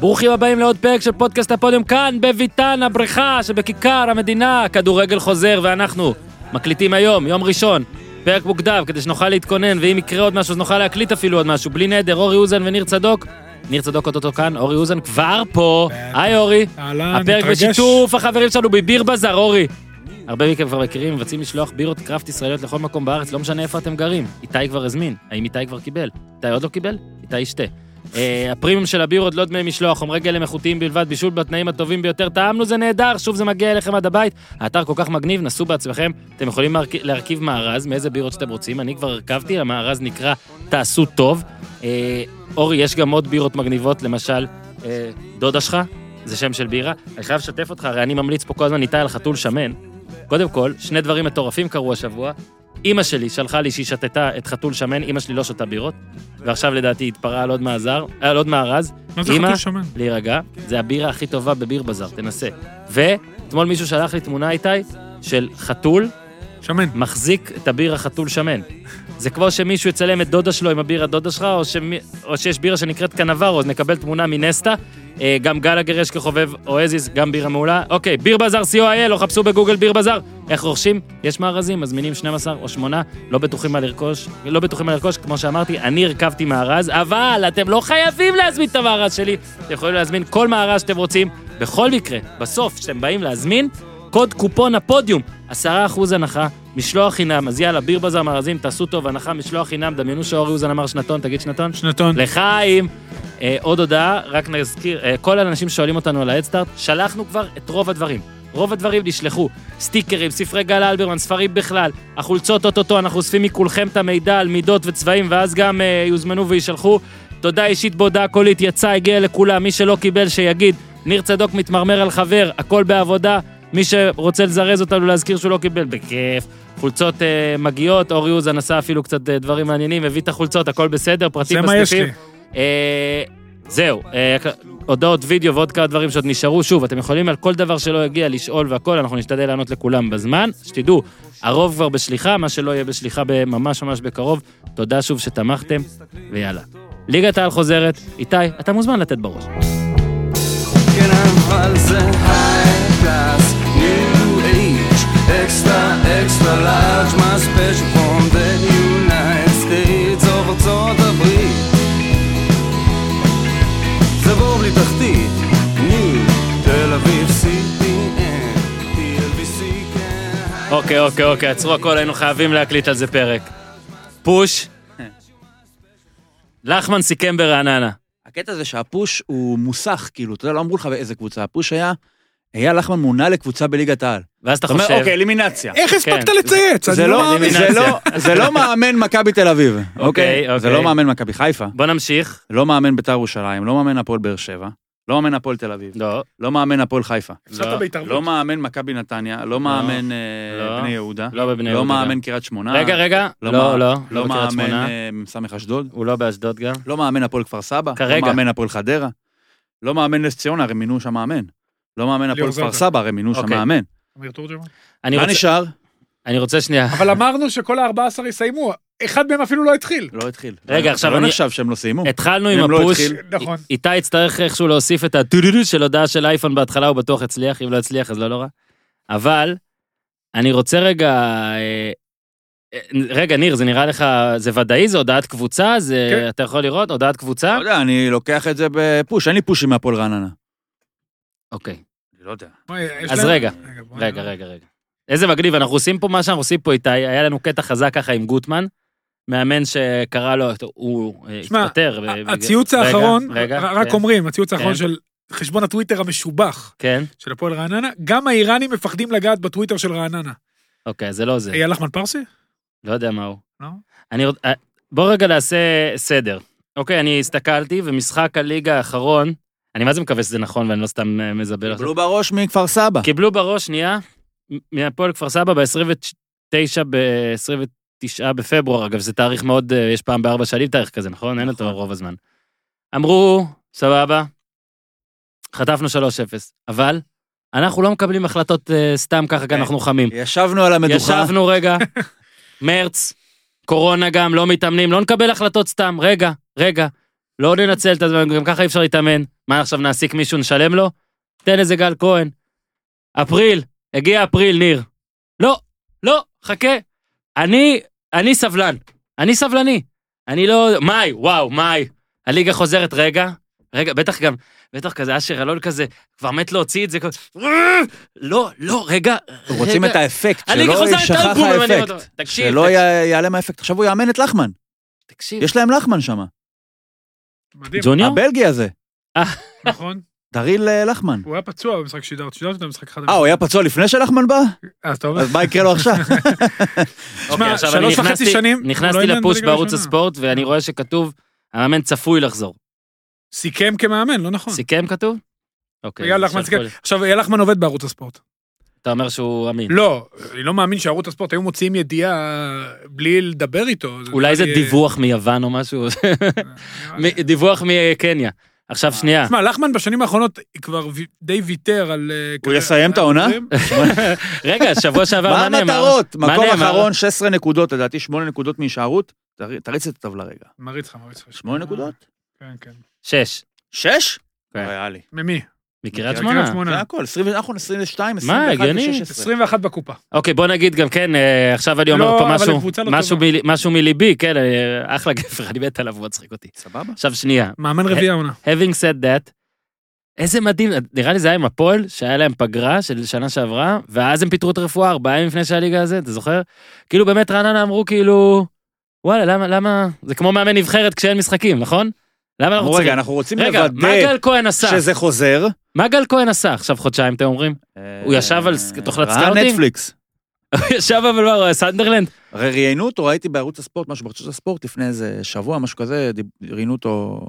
ברוכים הבאים לעוד פרק של פודקאסט הפודיום כאן, בביתן הבריכה שבכיכר המדינה. הכדורגל חוזר ואנחנו מקליטים היום, יום ראשון, פרק מוקדם, כדי שנוכל להתכונן, ואם יקרה עוד משהו אז נוכל להקליט אפילו עוד משהו. בלי נדר, אורי אוזן וניר צדוק. ניר צדוק אותו כאן, אורי אוזן כבר פה. היי אורי. אהלן, הפרק מתרגש. בשיתוף החברים שלנו בביר בזאר, אורי. הרבה מכם כבר מכירים, מבצעים לשלוח בירות קראפט ישראליות לכל מקום בארץ, לא משנה איפה אתם גרים. איתי כבר הזמין, האם איתי כבר קיבל? איתי עוד לא קיבל? איתי ישתה. אה, הפרימיום של הבירות לא דמי משלוח, חומרי גלם איכותיים בלבד, בישול בתנאים הטובים ביותר, טעמנו זה נהדר, שוב זה מגיע אליכם עד הבית. האתר כל כך מגניב, נסו בעצמכם, אתם יכולים להרכיב, מארז מאיזה בירות שאתם רוצים, אני כבר הרכבתי, המארז נקרא תעשו טוב. אה, אורי, יש גם עוד בירות מגניבות, למשל, אה, דודה שלך, זה שם של בירה. אני חייב לשתף אותך, הרי אני ממליץ פה כל הזמן איתי על חתול שמן. קודם כל, שני דברים מטורפים קרו השבוע. אימא שלי שלחה לי שהיא שתתה את חתול שמן, אימא שלי לא שותה בירות, ועכשיו לדעתי היא התפרעה על עוד מאזר, על עוד מארז. מה זה חתול שמן? להירגע, זה הבירה הכי טובה בביר בזאר, תנסה. ואתמול מישהו שלח לי תמונה איתי של חתול שמן. מחזיק את הבירה חתול שמן. זה כמו שמישהו יצלם את דודה שלו עם הבירה דודה שלך, או, שמי, או שיש בירה שנקראת קנברו, אז נקבל תמונה מנסטה. אה, גם גלגר יש כחובב אואזיס, גם בירה מעולה. אוקיי, ביר בזאר co.il, או חפשו בגוגל ביר בזאר. איך רוכשים? יש מארזים, מזמינים 12 או 8, לא בטוחים מה לרכוש, לא בטוחים מה לרכוש, כמו שאמרתי, אני הרכבתי מארז, אבל אתם לא חייבים להזמין את המארז שלי. אתם יכולים להזמין כל מארז שאתם רוצים. בכל מקרה, בסוף, כשאתם באים להזמין, קוד קופון הפודיום, 10% הנחה, משלוח חינם, אז יאללה, ביר בזאר מארזים, תעשו טוב, הנחה, משלוח חינם, דמיינו שאורי אוזן אמר שנתון, תגיד שנתון. שנתון. לחיים. אה, עוד הודעה, רק נזכיר, אה, כל האנשים שואלים אותנו על ההדסטארט, שלחנו כבר את רוב הדברים. רוב הדברים נשלחו, סטיקרים, ספרי גל אלברמן, ספרים בכלל, החולצות אוטוטו, אנחנו אוספים מכולכם את המידע על מידות וצבעים, ואז גם אה, יוזמנו וישלחו. תודה אישית בהודעה קולית, יצא, הגיע לכולם, מי שלא קיבל שיגיד, ניר צדוק מתמרמר על חבר, הכל בעבודה, מי שרוצה לזרז אותנו להזכיר שהוא לא קיבל, בכיף. חולצות אה, מגיעות, אורי אוזן עשה אפילו קצת אה, דברים מעניינים, הביא את החולצות, הכל בסדר, פרטים זה מה יש. לי. אה, זהו, אה, הודעות וידאו ועוד כמה דברים שעוד נשארו. שוב, אתם יכולים על כל דבר שלא יגיע לשאול והכל, אנחנו נשתדל לענות לכולם בזמן. שתדעו, הרוב כבר בשליחה, מה שלא יהיה בשליחה ממש ממש בקרוב. תודה שוב שתמכתם, ויאללה. ליגת העל חוזרת, איתי, אתה מוזמן לתת בראש. כן אבל זה high class, extra extra large, מה special from the United States או ארצות הברית. זה בור בלי תחתית, ניו, תל אביב, CPN, TLBC, כן, אוקיי, אוקיי, אוקיי, עצרו הכל, היינו חייבים להקליט על זה פרק. פוש. לחמן סיכם ברעננה. הקטע זה שהפוש הוא מוסך, כאילו, אתה יודע, לא אמרו לך באיזה קבוצה, הפוש היה, אייל לחמן מונה לקבוצה בליגת העל. ואז אתה אתה אומר, חושב... אוקיי, אלימינציה. איך הספקת כן. לצייץ? זה לא, לא. זה לא, זה לא מאמן מכבי תל אביב, אוקיי? זה אוקיי. לא מאמן מכבי חיפה, בוא נמשיך. לא מאמן בית"ר ירושלים, לא מאמן הפועל באר שבע, לא מאמן הפועל תל אביב, לא, לא מאמן הפועל חיפה, לא. לא מאמן מכבי נתניה, לא מאמן אה, לא. בני יהודה, לא בבני לא יהודה. מאמן קריית שמונה, רגע, רגע, לא, לא לא, לא, לא מאמן. אה, סמך אשדוד, הוא לא באשדוד גם. לא מאמן הפועל כפר סבא, כרגע. לא מאמן הפועל חדרה, לא מאמן נס ציונה, הרי מינו שם מאמן. לא מאמן הפועל כפר. סבא, הרי מינו שם אוקיי. מאמן. אמיר תורג'מן. אני מה רוצה- נשאר? אני רוצה שנייה. אבל אמרנו שכל ה-14 יסיימו, אחד מהם אפילו לא התחיל. לא התחיל. רגע, עכשיו לא אני- נחשב שהם לא סיימו. התחלנו עם לא הפוש. התחיל. נכון. איתי יצטרך איכשהו להוסיף את הטודודו של הודעה של אייפון בהתחלה, הוא בטוח יצליח, אם לא יצליח אז לא נורא. אבל, אני רוצה רגע... אה, אה, רגע, ניר, זה נראה לך, זה ודאי? זה הודעת קבוצה? זה, כן. אתה יכול לראות? הודעת קבוצה? לא יודע, אני לוקח את זה בפוש, אין לי פושים מהפועל רעננה. אוקיי. אני לא יודע. אז רגע, רגע. רגע, רגע. איזה מגניב, אנחנו עושים פה מה שאנחנו עושים פה איתי, היה לנו קטע חזק ככה עם גוטמן, מאמן שקרא לו, הוא אה, שמע, התפטר. ב- הציוץ האחרון, רק אומרים, הציוץ האחרון כן. של חשבון הטוויטר המשובח כן, של הפועל רעננה, גם האיראנים מפחדים לגעת בטוויטר של רעננה. אוקיי, זה לא זה. אייל לחמן פרסי? לא יודע מה הוא. לא? אני. אה, בוא רגע נעשה סדר. אוקיי, אני הסתכלתי, ומשחק הליגה האחרון, אני מה זה מקווה שזה נכון ואני לא סתם אה, מזבל עכשיו. קיבלו בראש מכפר סבא. קיבלו בראש, שנייה, מהפועל כפר סבא ב-29 ב-29 בפברואר, אגב, זה תאריך מאוד, אה, יש פעם בארבע שנים תאריך כזה, נכון? אין אותו נכון. רוב הזמן. אמרו, סבבה, חטפנו 3-0, אבל אנחנו לא מקבלים החלטות אה, סתם ככה, כי. אנחנו חמים. ישבנו על המדוכה. ישבנו רגע, מרץ, קורונה גם, לא מתאמנים, לא נקבל החלטות סתם, רגע, רגע. לא ננצל את הזמן, גם ככה אי אפשר להתאמן. מה עכשיו נעסיק מישהו, נשלם לו? תן איזה גל כהן. אפריל, הגיע אפריל, ניר. לא, לא, חכה. אני, אני סבלן. אני סבלני. אני לא... מאי, וואו, מאי. הליגה חוזרת, רגע. רגע, בטח גם, בטח כזה אשר אלון כזה, כבר מת להוציא את זה. לא, לא, רגע. רוצים. את האפקט, שלא יישכח האפקט. שלא תקשיב, י- ייעלם האפקט. עכשיו הוא יאמן את לחמן. תקשיב. יש להם לחמן שם. מדהים, ג'וניור? הבלגי הזה. נכון? דריל אה, לחמן. הוא היה פצוע במשחק שידרת, שידרת את המשחק אחד. אה, הוא היה פצוע לפני שלחמן בא? אז אתה אומר, אז מה יקרה לו עכשיו? אוקיי, עכשיו שלוש אני וחצי שנים, לא נכנסתי אימן לפוש בערוץ. הספורט, ואני רואה שכתוב, המאמן צפוי לחזור. סיכם כמאמן, לא נכון. סיכם כתוב? אוקיי. אייל אז לחמן עכשיו סיכם. עכשיו, אייל לחמן עובד בערוץ הספורט. אתה אומר שהוא אמין. לא, אני לא מאמין שערוץ הספורט היו מוציאים ידיעה בלי לדבר איתו. אולי זה דיווח מיוון או משהו, נראה לי- מ- דיווח מקניה. עכשיו שנייה, תשמע, לחמן בשנים האחרונות כבר די ויתר על... אה, הוא יסיים את העונה? רגע, שבוע שעבר, מה מה נאמר? המטרות? מה מקום נאמר? אחרון, 16 נקודות, לדעתי 8 נקודות מהישארות. תר- תריץ את הטבלה רגע. מריץ לך, מריץ לך. 8 נקודות? כן, כן. שש. 6? כן. ריאלי. ממי? מקריית שמונה. זה. הכל, 20 אנחנו 22, מה, 21 הגיוני? ו-16. 21 בקופה. אוקיי, בוא נגיד גם כן, אה, עכשיו אני אומר לא, פה משהו, לא משהו מליבי, כן, אה, אחלה גבר, אני מת עליו, הוא מצחיק אותי. סבבה? עכשיו שנייה, מאמן רביעי העונה. having said that, איזה מדהים, נראה לי זה היה עם הפועל, שהיה להם פגרה של שנה שעברה, ואז הם פיטרו את הרפואה ארבעה ימים לפני שהליגה הזה, אתה זוכר? כאילו באמת רעננה אמרו כאילו, וואלה, למה, למה, זה כמו מאמן נבחרת כשאין משחקים, נכון? למה אנחנו אמרו, רגע, צריכים? אנחנו רוצים רגע, מה לוודא גל כהן עשה? שזה חוזר. מה גל כהן עשה? עכשיו חודשיים אתם אומרים? הוא ישב על ס- תוכנת ראה scouting? נטפליקס. הוא ישב אבל מה, הוא היה סנדרלנד? הרי ראיינו אותו, ראיתי בערוץ הספורט, משהו בערוץ הספורט לפני איזה שבוע, משהו כזה, ראיינו אותו,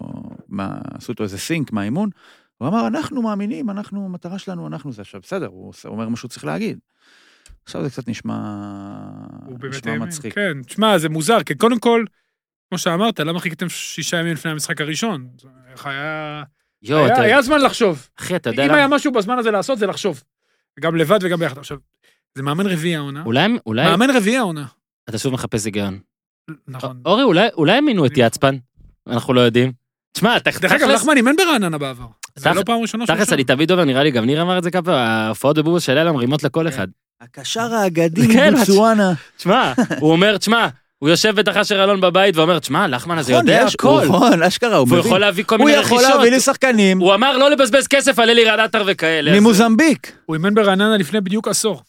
מה- עשו אותו איזה sync מהאימון. הוא אמר, אנחנו מאמינים, אנחנו, המטרה שלנו, אנחנו זה. עכשיו, בסדר, הוא אומר מה שהוא צריך להגיד. עכשיו זה קצת נשמע, נשמע. מצחיק. כן, תשמע, זה מוזר, כי קודם כל, כמו שאמרת, למה חיכיתם שישה ימים לפני המשחק הראשון? איך היה... יואו, היה- אתה- היה זמן לחשוב. אחי, אתה יודע אם למה? היה משהו בזמן הזה לעשות, זה לחשוב. גם לבד וגם ביחד. עכשיו, זה מאמן רביעי העונה. אולי, אולי, מאמן רביעי העונה. אתה שוב מחפש היגיון. נכון. אורי, אולי, אולי הם מינו את יצפן? אנחנו לא יודעים. תשמע, ת- דרך אגב, תכלס, לחמן אימן ברעננה בעבר. זה לא פעם ראשונה תכלס. אני תמיד אומר, נראה לי, גם ניר אמר את זה כמה פעמים, ההופעות בבובה של אלה מרימות לכל אחד. הקשר האגדי כן, מבוצואנה. תשמע, הוא אומר, תשמע, הוא יושב בטח אשר אלון בבית ואומר, תשמע, לחמן הזה נכון, יודע הכל. נכון, אשכרה, הוא והוא מבין. יכול להביא כל הוא מיני יכול רכישות. להביא לי שחקנים הוא אמר לא לבזבז כסף על אלי רענטר וכאלה. ממוזמביק. הוא אימן ברעננה לפני בדיוק עשור.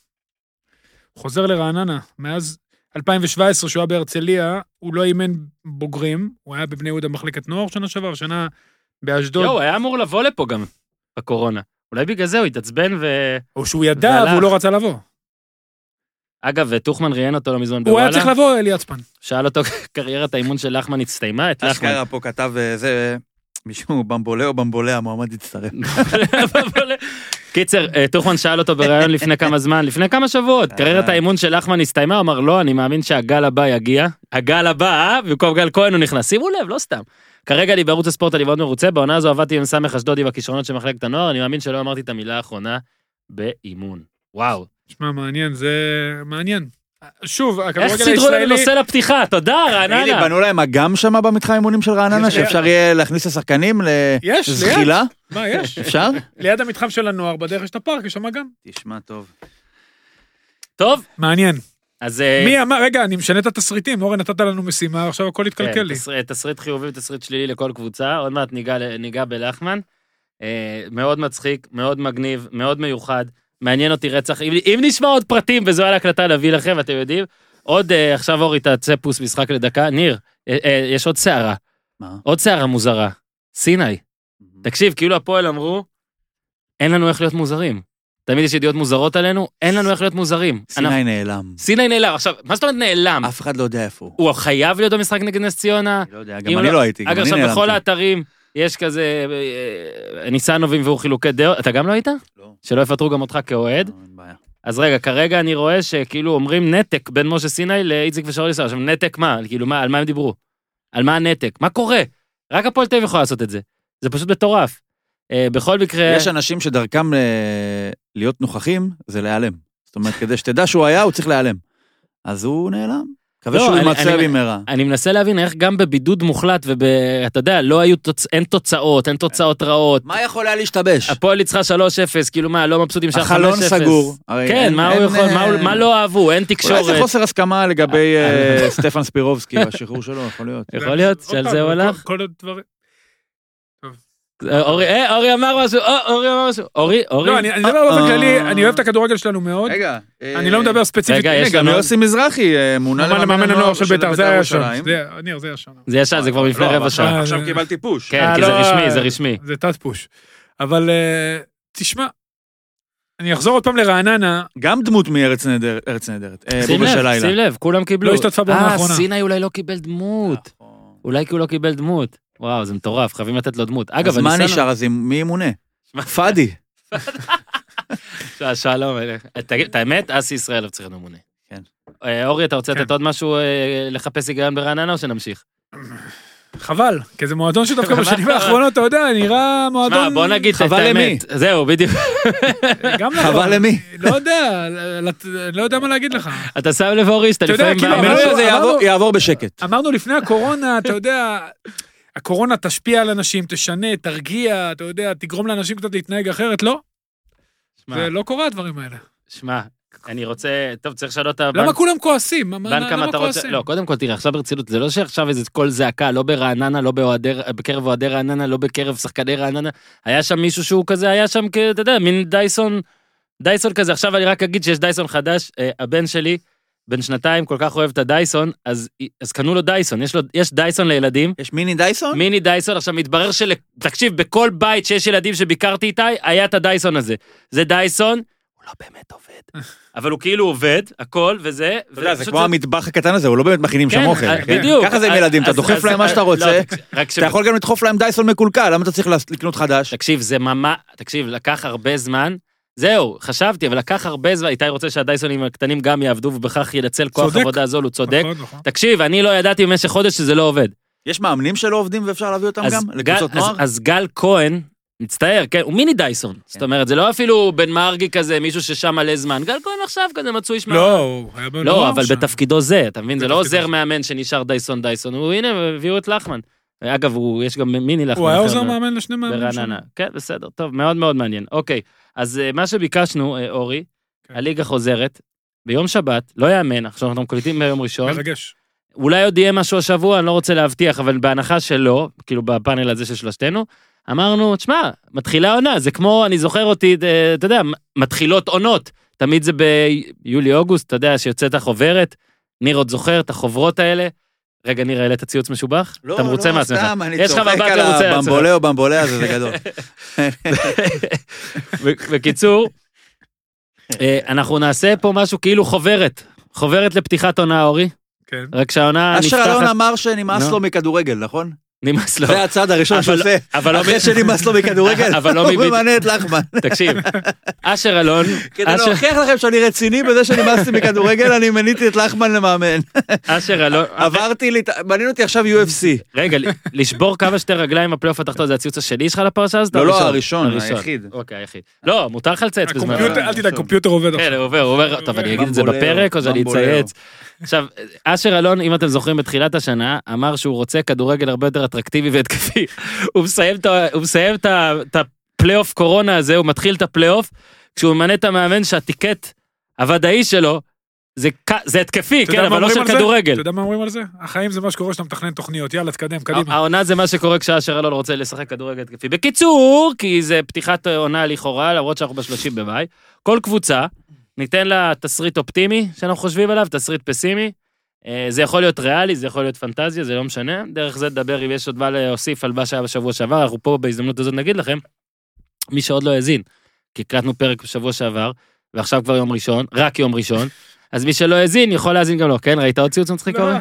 הוא חוזר לרעננה. מאז 2017, שהוא היה בהרצליה, הוא לא אימן בוגרים, הוא היה בבני יהודה מחלקת נוער שנה שעבר, שנה באשדוד. יואו, היה אמור לבוא לפה גם, בקורונה. אולי בגלל זה הוא התעצבן ו... או שהוא ידע. והוא לא רצה לבוא. אגב, טוחמן ראיין אותו לא מזמן הוא היה בוואלה. צריך לבוא, אלי יצפן. שאל אותו, קריירת האימון של לחמן הסתיימה? את לחמן. אשכרה פה כתב אה, זה, מישהו במבולה או במבולה, המועמד יצטרף. קיצר, אה, טוחמן שאל אותו בריאיון לפני כמה זמן, לפני כמה שבועות, קריירת האימון של לחמן הסתיימה, הוא אמר לא, אני מאמין שהגל הבא יגיע. הגל הבא, אה? במקום גל כהן הוא נכנס, שימו לב, לא סתם. כרגע אני בערוץ הספורט, אני מאוד מרוצה, בעונה הזו עבדתי עם סמך אשדודי בכישרונות של מחלקת הנוער, אני מאמין שלא אמרתי את המילה האחרונה באימון. וואו. שמע, מעניין, זה מעניין. שוב, איך הכדורגל סידרו לנו הישראלי... נושא לפתיחה? תודה, תגיד לי, רעננה. בנו להם אגם שם במתחם אימונים של רעננה, שאפשר יהיה להכניס לשחקנים יש, ליד. לזחילה? מה, יש? אפשר? ליד המתחם של הנוער, בדרך יש את הפארק, יש שם גם. תשמע טוב. טוב, מעניין. אז... אה, מי אמר, רגע, אני משנה את התסריטים, אורן נתת לנו משימה, עכשיו הכל התקלקל כן, לי. תסריט- תסריט חיובי ותסריט שלילי לכל קבוצה, עוד מעט ניגע בלחמן. אה, מאוד מצחיק, מאוד מגניב, מאוד מיוחד, מעניין אותי רצח. אם, אם נשמע עוד פרטים וזו על ההקלטה להביא לכם, אתם יודעים. עוד, אה, עכשיו אורי תעשה פוס משחק לדקה. ניר, אה, אה, יש עוד סערה, מה? עוד סערה מוזרה. סיני. תקשיב, כאילו הפועל אמרו, אין לנו איך להיות מוזרים. תמיד יש ידיעות מוזרות עלינו, אין לנו איך להיות מוזרים. אנחנו- סיני נעלם. סיני נעלם. עכשיו, מה זאת אומרת נעלם? אף אחד לא יודע איפה הוא. הוא חייב להיות במשחק נגד נס ציונה? אני לא יודע, גם אני לא- לא הייתי, גם אגב, אני עכשיו בכל נעלמתי. האתרים יש כזה אה, ניסנובים והוא חילוקי דעות, אתה גם לא היית? לא. שלא יפטרו גם אותך כאוהד? לא, אין בעיה. אז רגע, כרגע אני רואה שכאילו אומרים נתק בין משה סיני לאיציק ושאול ישראל. עכשיו, נתק מה? כאילו, מה, על מה הם דיברו? על מה הנתק? מה קורה? רק הפועל תל אביב יכול לעשות את זה. זה פשוט מטורף. אה, בכל מקרה... יש אנשים שדרכם אה, להיות נוכחים זה להיעלם. זאת אומרת, כדי שתדע שהוא היה, הוא צריך להיעלם. אז הוא נעלם. מקווה לא, שהוא אני- יימצא אני- במהרה. אני מנסה להבין איך גם בבידוד מוחלט ואתה יודע, לא היו, תוצ... אין תוצאות, אין תוצאות רעות. מה יכול היה להשתבש? הפועל ניצחה 3-0, כאילו מה, לא מבסוטים שם 5-0. החלון סגור. כן, אין- מה הוא אין, יכול, מה הוא- אה, מה לא אהבו, אין אולי זה תקשורת. חוסר הסכמה לגבי אה, סטפן ספירובסקי והשחרור שלו, יכול להיות. יכול להיות שעל זה הוא הלך? כל הדברים. אה, אורי, אה, אורי אמר משהו, אה, אורי אמר משהו. אורי, אורי. לא, אני אני מדבר באופן אה. כללי, אני אוהב את הכדורגל שלנו מאוד. רגע. אני לא מדבר ספציפית. רגע, גם לנו- יוסי מזרחי אה, מונה למאמן הנוער של בית"ר, זה היה שם. זה- ניר, זה היה שם. זה ישן, זה כבר לפני לא, רבע שעה. אה, עכשיו קיבלתי פוש. כן, אה, כי זה לא, רשמי, אה, זה רשמי. זה תת פוש. אבל אה, תשמע, אני אחזור עוד פעם לרעננה, גם דמות מארץ נהדרת. ארץ נהדרת. אה, שים לב. שים לב, כולם קיבלו. לא השתתפה בעונה אה, האחרונה. סיני אולי לא קיבל דמות. נכון. אולי כי הוא לא קיבל דמות. וואו, זה מטורף, חייבים לתת לו דמות. אגב, אז מה נשאר? אז עם- מי ימונה? פאדי. שלום, אה, את האמת, אסי ישראל צריך להיות ממונה. כן. אה, אורי, אתה רוצה כן. לתת עוד משהו, אה, לחפש היגיון ברעננה או שנמשיך? חבל, כי זה מועדון שדווקא בשנים? האחרונות, אתה יודע, נראה שמע, מועדון... בוא נגיד את חבל האמת. זהו, בדיוק. גם נכון. חבל למי? לא יודע, לא יודע מה להגיד לך. אתה שם לב, אורי, שאתה אתה יודע, לפעמים... כאילו, אמרנו- שזה יעבור בשקט. אמרנו לפני הקורונה, אתה יודע, הקורונה תשפיע על אנשים, תשנה, תרגיע, אתה יודע, תגרום לאנשים קצת להתנהג אחרת, לא, שמע, זה לא קורה הדברים האלה. שמע, אני רוצה... טוב, צריך לשנות את הבנק. למה כולם כועסים? מה- בנק למה אתה רוצה... כועסים? לא, קודם כל, תראה, עכשיו ברצינות, זה לא שעכשיו איזה קול זעקה, לא ברעננה, לא באוהדי- בקרב אוהדי רעננה, לא בקרב שחקני רעננה. היה שם מישהו שהוא כזה, היה שם, אתה יודע, מין דייסון, דייסון כזה. עכשיו אני רק אגיד שיש דייסון חדש, אה, הבן שלי, בן שנתיים, כל כך אוהב את הדייסון, אז, אז קנו לו דייסון, יש, לו, יש דייסון לילדים, יש מיני דייסון? מיני דייסון, עכשיו מתברר של... תקשיב, בכל בית שיש ילדים שביקרתי איתי, היה את הדייסון הזה. זה דייסון, הוא לא באמת עובד, אבל הוא כאילו עובד, הכל, וזה. אתה יודע, זה כמו המטבח הקטן הזה, הוא לא באמת מכינים שם כן, אוכל. אה, כן? בדיוק. ככה זה עם ילדים, אתה דוחף להם מה שאתה לא, רוצה, ש... אתה יכול גם לדחוף להם דייסון מקולקל, למה אתה צריך לקנות חדש? תקשיב, זה ממש... תקשיב, לקח הרבה זמן. זהו, חשבתי, אבל לקח הרבה זמן, איתי רוצה שהדייסונים הקטנים גם יעבדו ובכך ינצל כוח צודק. עבודה זול, הוא צודק. נכון, נכון. תקשיב, אני לא ידעתי במשך חודש שזה לא עובד. יש מאמנים שלא עובדים ואפשר להביא אותם אז גם? גל- לקבוצות אז- נוער? אז גל כהן, מצטער, כן, הוא מיני דייסון. זאת אומרת, זה לא אפילו בן מרגי כזה, מישהו ששם מלא זמן. גל כהן עכשיו כזה מצוי שמע... לא, הוא היה בנוער לא, אבל שם. בתפקידו זה, אתה מבין? זה לא עוזר זה. מאמן שנשאר דייסון דייסון, הוא הנה, הביאו את לחמן. אגב, הוא- יש גם מיני לחמן. הוא היה עוזר מאמן לשני מאמנים. ברעננה. כן, בסדר, טוב, מאוד מאוד מעניין. אוקיי, אז אה, מה שביקשנו, אה, אורי, כן. הליגה חוזרת, ביום שבת, לא יאמן, עכשיו אנחנו מקליטים ביום ראשון, מרגש. אולי עוד יהיה משהו השבוע, אני לא רוצה להבטיח, אבל בהנחה שלא, כאילו בפאנל הזה של שלושתנו, אמרנו, תשמע, מתחילה עונה, זה כמו, אני זוכר אותי, אה, אתה יודע, מתחילות עונות. תמיד זה ביולי-אוגוסט, אתה יודע, שיוצאת החוברת, ניר עוד זוכר את החוברות האלה. רגע, ניר, העלית ציוץ משובח? לא, אתה מרוצה לא. סתם, אני צוחק על. הבמבולה או במבולה הזה, זה גדול. בקיצור, אה, אנחנו נעשה פה משהו כאילו חוברת. חוברת לפתיחת עונה, אורי. כן. רק שהעונה אשר אלון נפתחת, אמר שנמאס. לו מכדורגל, נכון? נמאס לו. זה הצעד הראשון שהוא עושה. אבל לא אחרי שנמאס לו מכדורגל, אבל לא הוא מביא- ממנה את לחמן. תקשיב, אשר אלון, כדי להוכיח לכם שאני רציני בזה שנמאסתי מכדורגל, אני מיניתי את לחמן למאמן. אשר אלון, עברתי, לי- מעניין אותי עכשיו UFC. רגע, לשבור כמה שתי רגליים בפלייאוף התחתון, זה הציוץ השני שלך לפרשה הזאת? לא, לא, הראשון. היחיד. אוקיי, היחיד. לא, מותר לך לצייץ בזמן. אל תדאג. קומפיוטר עובד כן, עכשיו. הוא עובר, עובר, טוב, אני אגיד את זה בפרק, או שאני. אצייץ. עכשיו, אשר אלון, אם אתם זוכרים בתחילת השנה, אמר שהוא רוצה כדורגל הרבה יותר אטרקטיבי והתקפי. הוא מסיים את הפלייאוף קורונה הזה, הוא מתחיל את הפלייאוף, כשהוא ממנה את המאמן שה ticket הוודאי שלו, זה זה התקפי, כן, אבל לא של? כדורגל. אתה יודע מה אומרים על זה? החיים זה מה שקורה כשאתה מתכנן תוכניות, יאללה, תקדם, קדימה. העונה זה מה שקורה כשאשר אלון רוצה לשחק כדורגל התקפי. בקיצור, כי זה פתיחת עונה לכאורה, למרות שאנחנו בשלושים במאי, כל קבוצה, ניתן לה תסריט אופטימי שאנחנו חושבים עליו, תסריט פסימי. אה, זה יכול להיות ריאלי, זה יכול להיות פנטזיה, זה לא משנה. דרך זה נדבר אם יש עוד מה להוסיף על מה שהיה בשבוע שעבר, אנחנו פה בהזדמנות הזאת נגיד לכם, מי שעוד לא האזין, כי הקלטנו פרק בשבוע שעבר, ועכשיו כבר יום ראשון, רק יום ראשון, אז מי שלא האזין יכול להאזין גם לו, כן? ראית עוד ציוץ מצחיק אורי?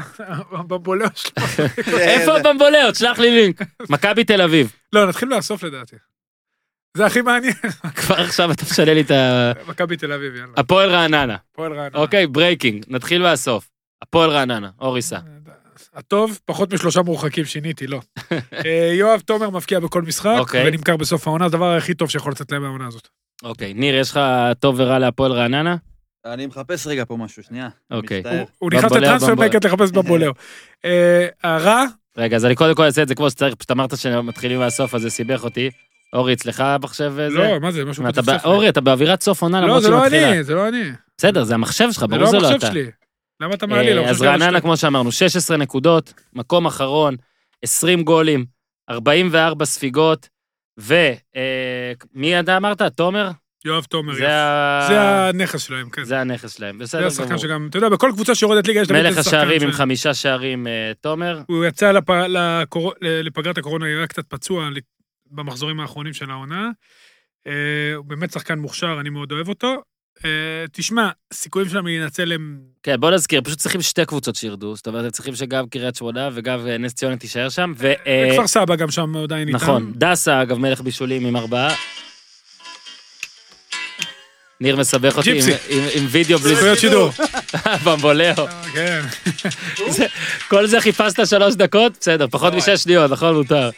לא, בבולאו שלו. איפה הבמבולאות? שלח לי לינק. מכבי תל אביב. לא, נתחיל מהסוף לדעתי. זה הכי מעניין. כבר עכשיו אתה משנה לי את ה... מכבי תל אביב, יאללה. הפועל רעננה. הפועל רעננה. אוקיי, breaking, נתחיל מהסוף. הפועל רעננה, אורי סע. הטוב, פחות משלושה מורחקים שיניתי, לא. אה, יואב תומר מבקיע בכל משחק, אוקיי. ונמכר בסוף העונה, הדבר הכי טוב שיכול לצאת להם מהעונה הזאת. אוקיי, ניר, יש לך טוב ורע להפועל רעננה? אני מחפש רגע פה משהו, שנייה. אוקיי. הוא- נכנס ל Transfermarkt לחפש בבולאו. אה, הרע, רגע, אז אני קודם כל אעשה את זה כמו שצריך, פשוט אמרת שמתחילים מהסוף, אז זה סיבך אותי. אורי, אצלך המחשב אה, זה? לא, מה זה, משהו אתה כתוב ספר. אורי, אתה באווירת סוף עונה, לא, למרות זה שהיא לא מתחילה. אני, זה לא אני. בסדר, זה המחשב שלך, זה ברור לא שזה לא המחשב אתה. שלי. למה אתה מעליל? אה, אז רעננה. כמו שאמרנו, 16 נקודות, מקום אחרון, 20 גולים, 44 ספיגות, ומי אתה אמרת? תומר? יואב תומר. זה ה- זה הנכס שלהם, כן. זה הנכס שלהם, זה בסדר השחקן גמור. שגם, אתה יודע, בכל קבוצה שיורדת ליגה יש תמיד מלך איזה שחקן השערים ש- עם חמישה שערים, אה, תומר. הוא יצא לפ... לקור... לפגרת הקורונה, היה קצת פצוע במחזורים האחרונים של העונה. אה, הוא באמת שחקן מוכשר, אני מאוד אוהב אותו. אה, תשמע, סיכויים שלהם להינצל הם... כן, בוא נזכיר, פשוט צריכים שתי קבוצות שירדו, זאת אומרת, הם צריכים שגם קריית שמונה וגם אה, נס ציונה תישאר שם, ו... אה, וכפר סבא גם שם עדיין איתם. נכון, דסה, אגב, מלך בישולים עם ארבעה. ניר מסבך אותי עם-. עם- עם וידאו בלי זכויות שידור. במבולאו. כן. כל זה חיפשת שלוש דקות? בסדר, פחות משש שניות, נכון? מותר.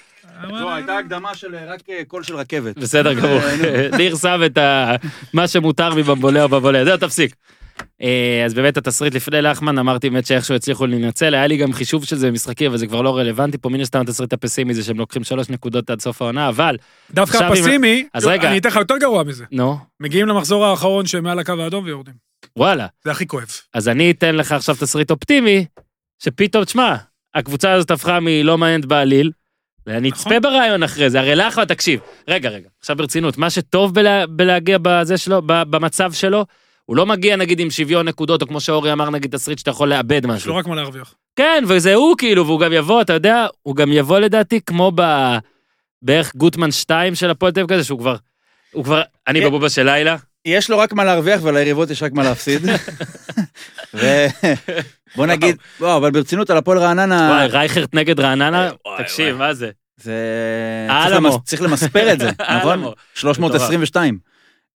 לא, הייתה הקדמה של אה, רק אה, קול של רכבת. בסדר גמור. ניר שם את מה שמותר מבמבולאו במבולאו, זהו, תפסיק. אה, אז באמת התסריט לפני לחמן, אמרתי באמת שאיכשהו הצליחו להינצל, היה לי גם חישוב של זה במשחקים, אבל זה כבר לא רלוונטי פה, מן הסתם התסריט הפסימי זה שהם לוקחים שלוש נקודות עד סוף העונה, אבל, דווקא הפסימי, אז רגע. אני אתן לך יותר גרוע מזה. נו, מגיעים למחזור האחרון שהם מעל הקו האדום ויורדים. וואלה. זה הכי כואב. אז אני אתן לך עכשיו תסריט אופטימי, שפתאום, תשמע, הקבוצה הזאת הפכה מלא מעניינת בעליל, ואני נכון. אצפה ברעיון אחרי זה, הרי לחמן, תקשיב, רגע, רגע, עכשיו ברצינות, מה שטוב בלה, בלהגיע בזה שלו, ב- במצב שלו, הוא לא מגיע נגיד עם שוויון נקודות, או כמו שאורי אמר, נגיד תסריט שאתה יכול לאבד יש לו משהו. רק מה להרוויח. כן, וזה הוא כאילו, והוא גם יבוא, אתה יודע, הוא גם יבוא לדעתי כמו ב... בערך גוטמן 2 של הפועל תל אביב כזה, שהוא כבר, הוא כבר, אני. בבובה של לילה, יש לו רק מה להרוויח וליריבות יש רק מה להפסיד. ובוא נגיד, לא, אבל ברצינות על הפועל רעננה, וואי, רייכרט נגד רעננה, תקשיב. מה זה? זה... אלמו. צריך למס- צריך למספר את זה, נכון? אלמו. 322.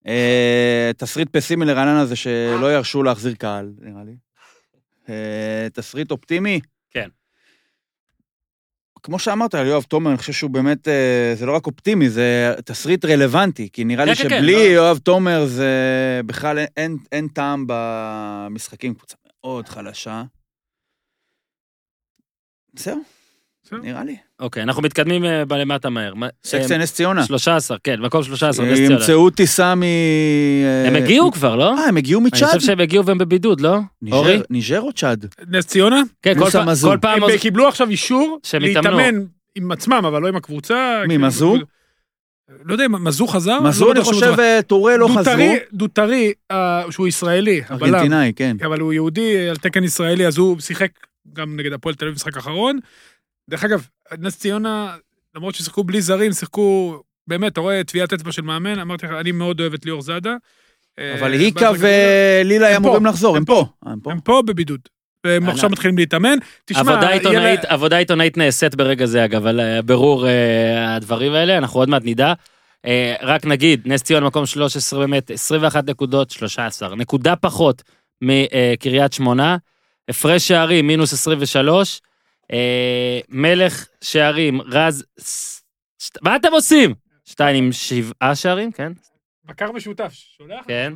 אה, תסריט פסימי לרעננה זה שלא ירשו להחזיר קהל, נראה לי. אה, תסריט אופטימי? כן. כמו שאמרת על יואב תומר, אני חושב שהוא באמת, אה, זה לא רק אופטימי, זה תסריט רלוונטי, כי נראה לי כן, כן, כן, שבלי לא. יואב תומר זה בכלל אין- אין- טעם במשחקים, קבוצה מאוד חלשה. זהו. נראה לי. אוקיי, אנחנו מתקדמים אה, בלמטה מהר. מה- סקציה נס ציונה. 13, כן, מקום 13, נס ציונה. ימצאו טיסה מ... הם הגיעו כבר, לא? אה, הם הגיעו אני מצ'אד? חושב שהם הגיעו והם בבידוד, לא? אורי? ניג'ר או צ'אד? נס ציונה, כן, כל פעם- מזור. כל פעם... הם קיבלו עכשיו אישור. להתאמן עם עצמם, אבל לא עם הקבוצה. מי, כאילו, מזו? לא יודע, מזו חזר? מזור, אני לא שהוא חושב. אה, טורה לא חזרו. אה, שהוא ישראלי, ארגנטינאי, כן. אבל הוא יהודי על תקן ישראלי, אז הוא שיחק גם נגד הפועל תל אביב במשחק האחרון. דרך אגב, נס ציונה, למרות ששיחקו בלי זרים, שיחקו, באמת, אתה רואה טביעת אצבע של מאמן, אמרתי לך, אני מאוד אוהב את ליאור זאדה. אבל היקה ולילה פה, אמורים לחזור, הם הם פה. אה, הם פה. הם פה בבידוד. והם. עכשיו מתחילים להתאמן. תשמע, עבודה עיתונאית, לה- עבודה עיתונאית נעשית ברגע זה, אגב, על אה, בירור אה, הדברים האלה, אנחנו עוד מעט נדע. רק נגיד, נס ציון מקום 13 באמת, 21 נקודות, 13. נקודה פחות מקריית שמונה, הפרש שערים מינוס 23, אה, מלך שערים, רז... שת- מה אתם עושים? שתיים עם שבעה שערים, כן? בקר משותף, שולח? כן.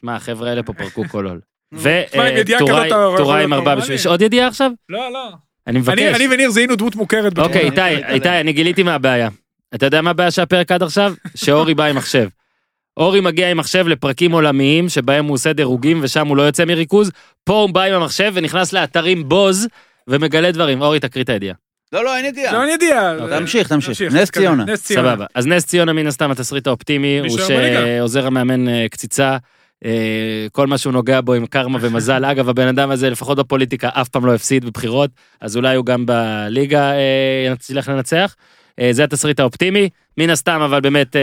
שמע, החבר'ה האלה פה פרקו כל עול. וטוראי להיות עם ארבעה. בשביל... יש עוד ידיעה עכשיו? לא, לא. אני מבקש. אני וניר זיהינו דמות מוכרת. אוקיי, איתי, איתי. אני גיליתי מה הבעיה. אתה יודע מה הבעיה של הפרק עד עכשיו? שאורי בא עם מחשב. אורי מגיע עם מחשב לפרקים עולמיים, שבהם הוא עושה דירוגים ושם הוא לא יוצא מריכוז. פה הוא בא עם המחשב ונכנס לאתרים בוז ומגלה דברים. אורי, תקריא את הידיעה. לא, לא, אין ידיעה. לא, אין ידיעה. תמשיך, תמשיך. נס. ציונה. נס ציונה. סבבה. אז נס ציונה מן הסתם התסריט האופטימי, הוא. שעוזר המאמן אה, קציצה. אה, כל מה שהוא נוגע בו עם קרמה ומזל. אגב, הבן אדם הזה, לפחות בפוליטיקה, אף פעם לא הפסיד בבחירות, אז אולי הוא גם בליגה אה, יצליח לנצח. זה התסריט האופטימי. מן הסתם, אבל באמת,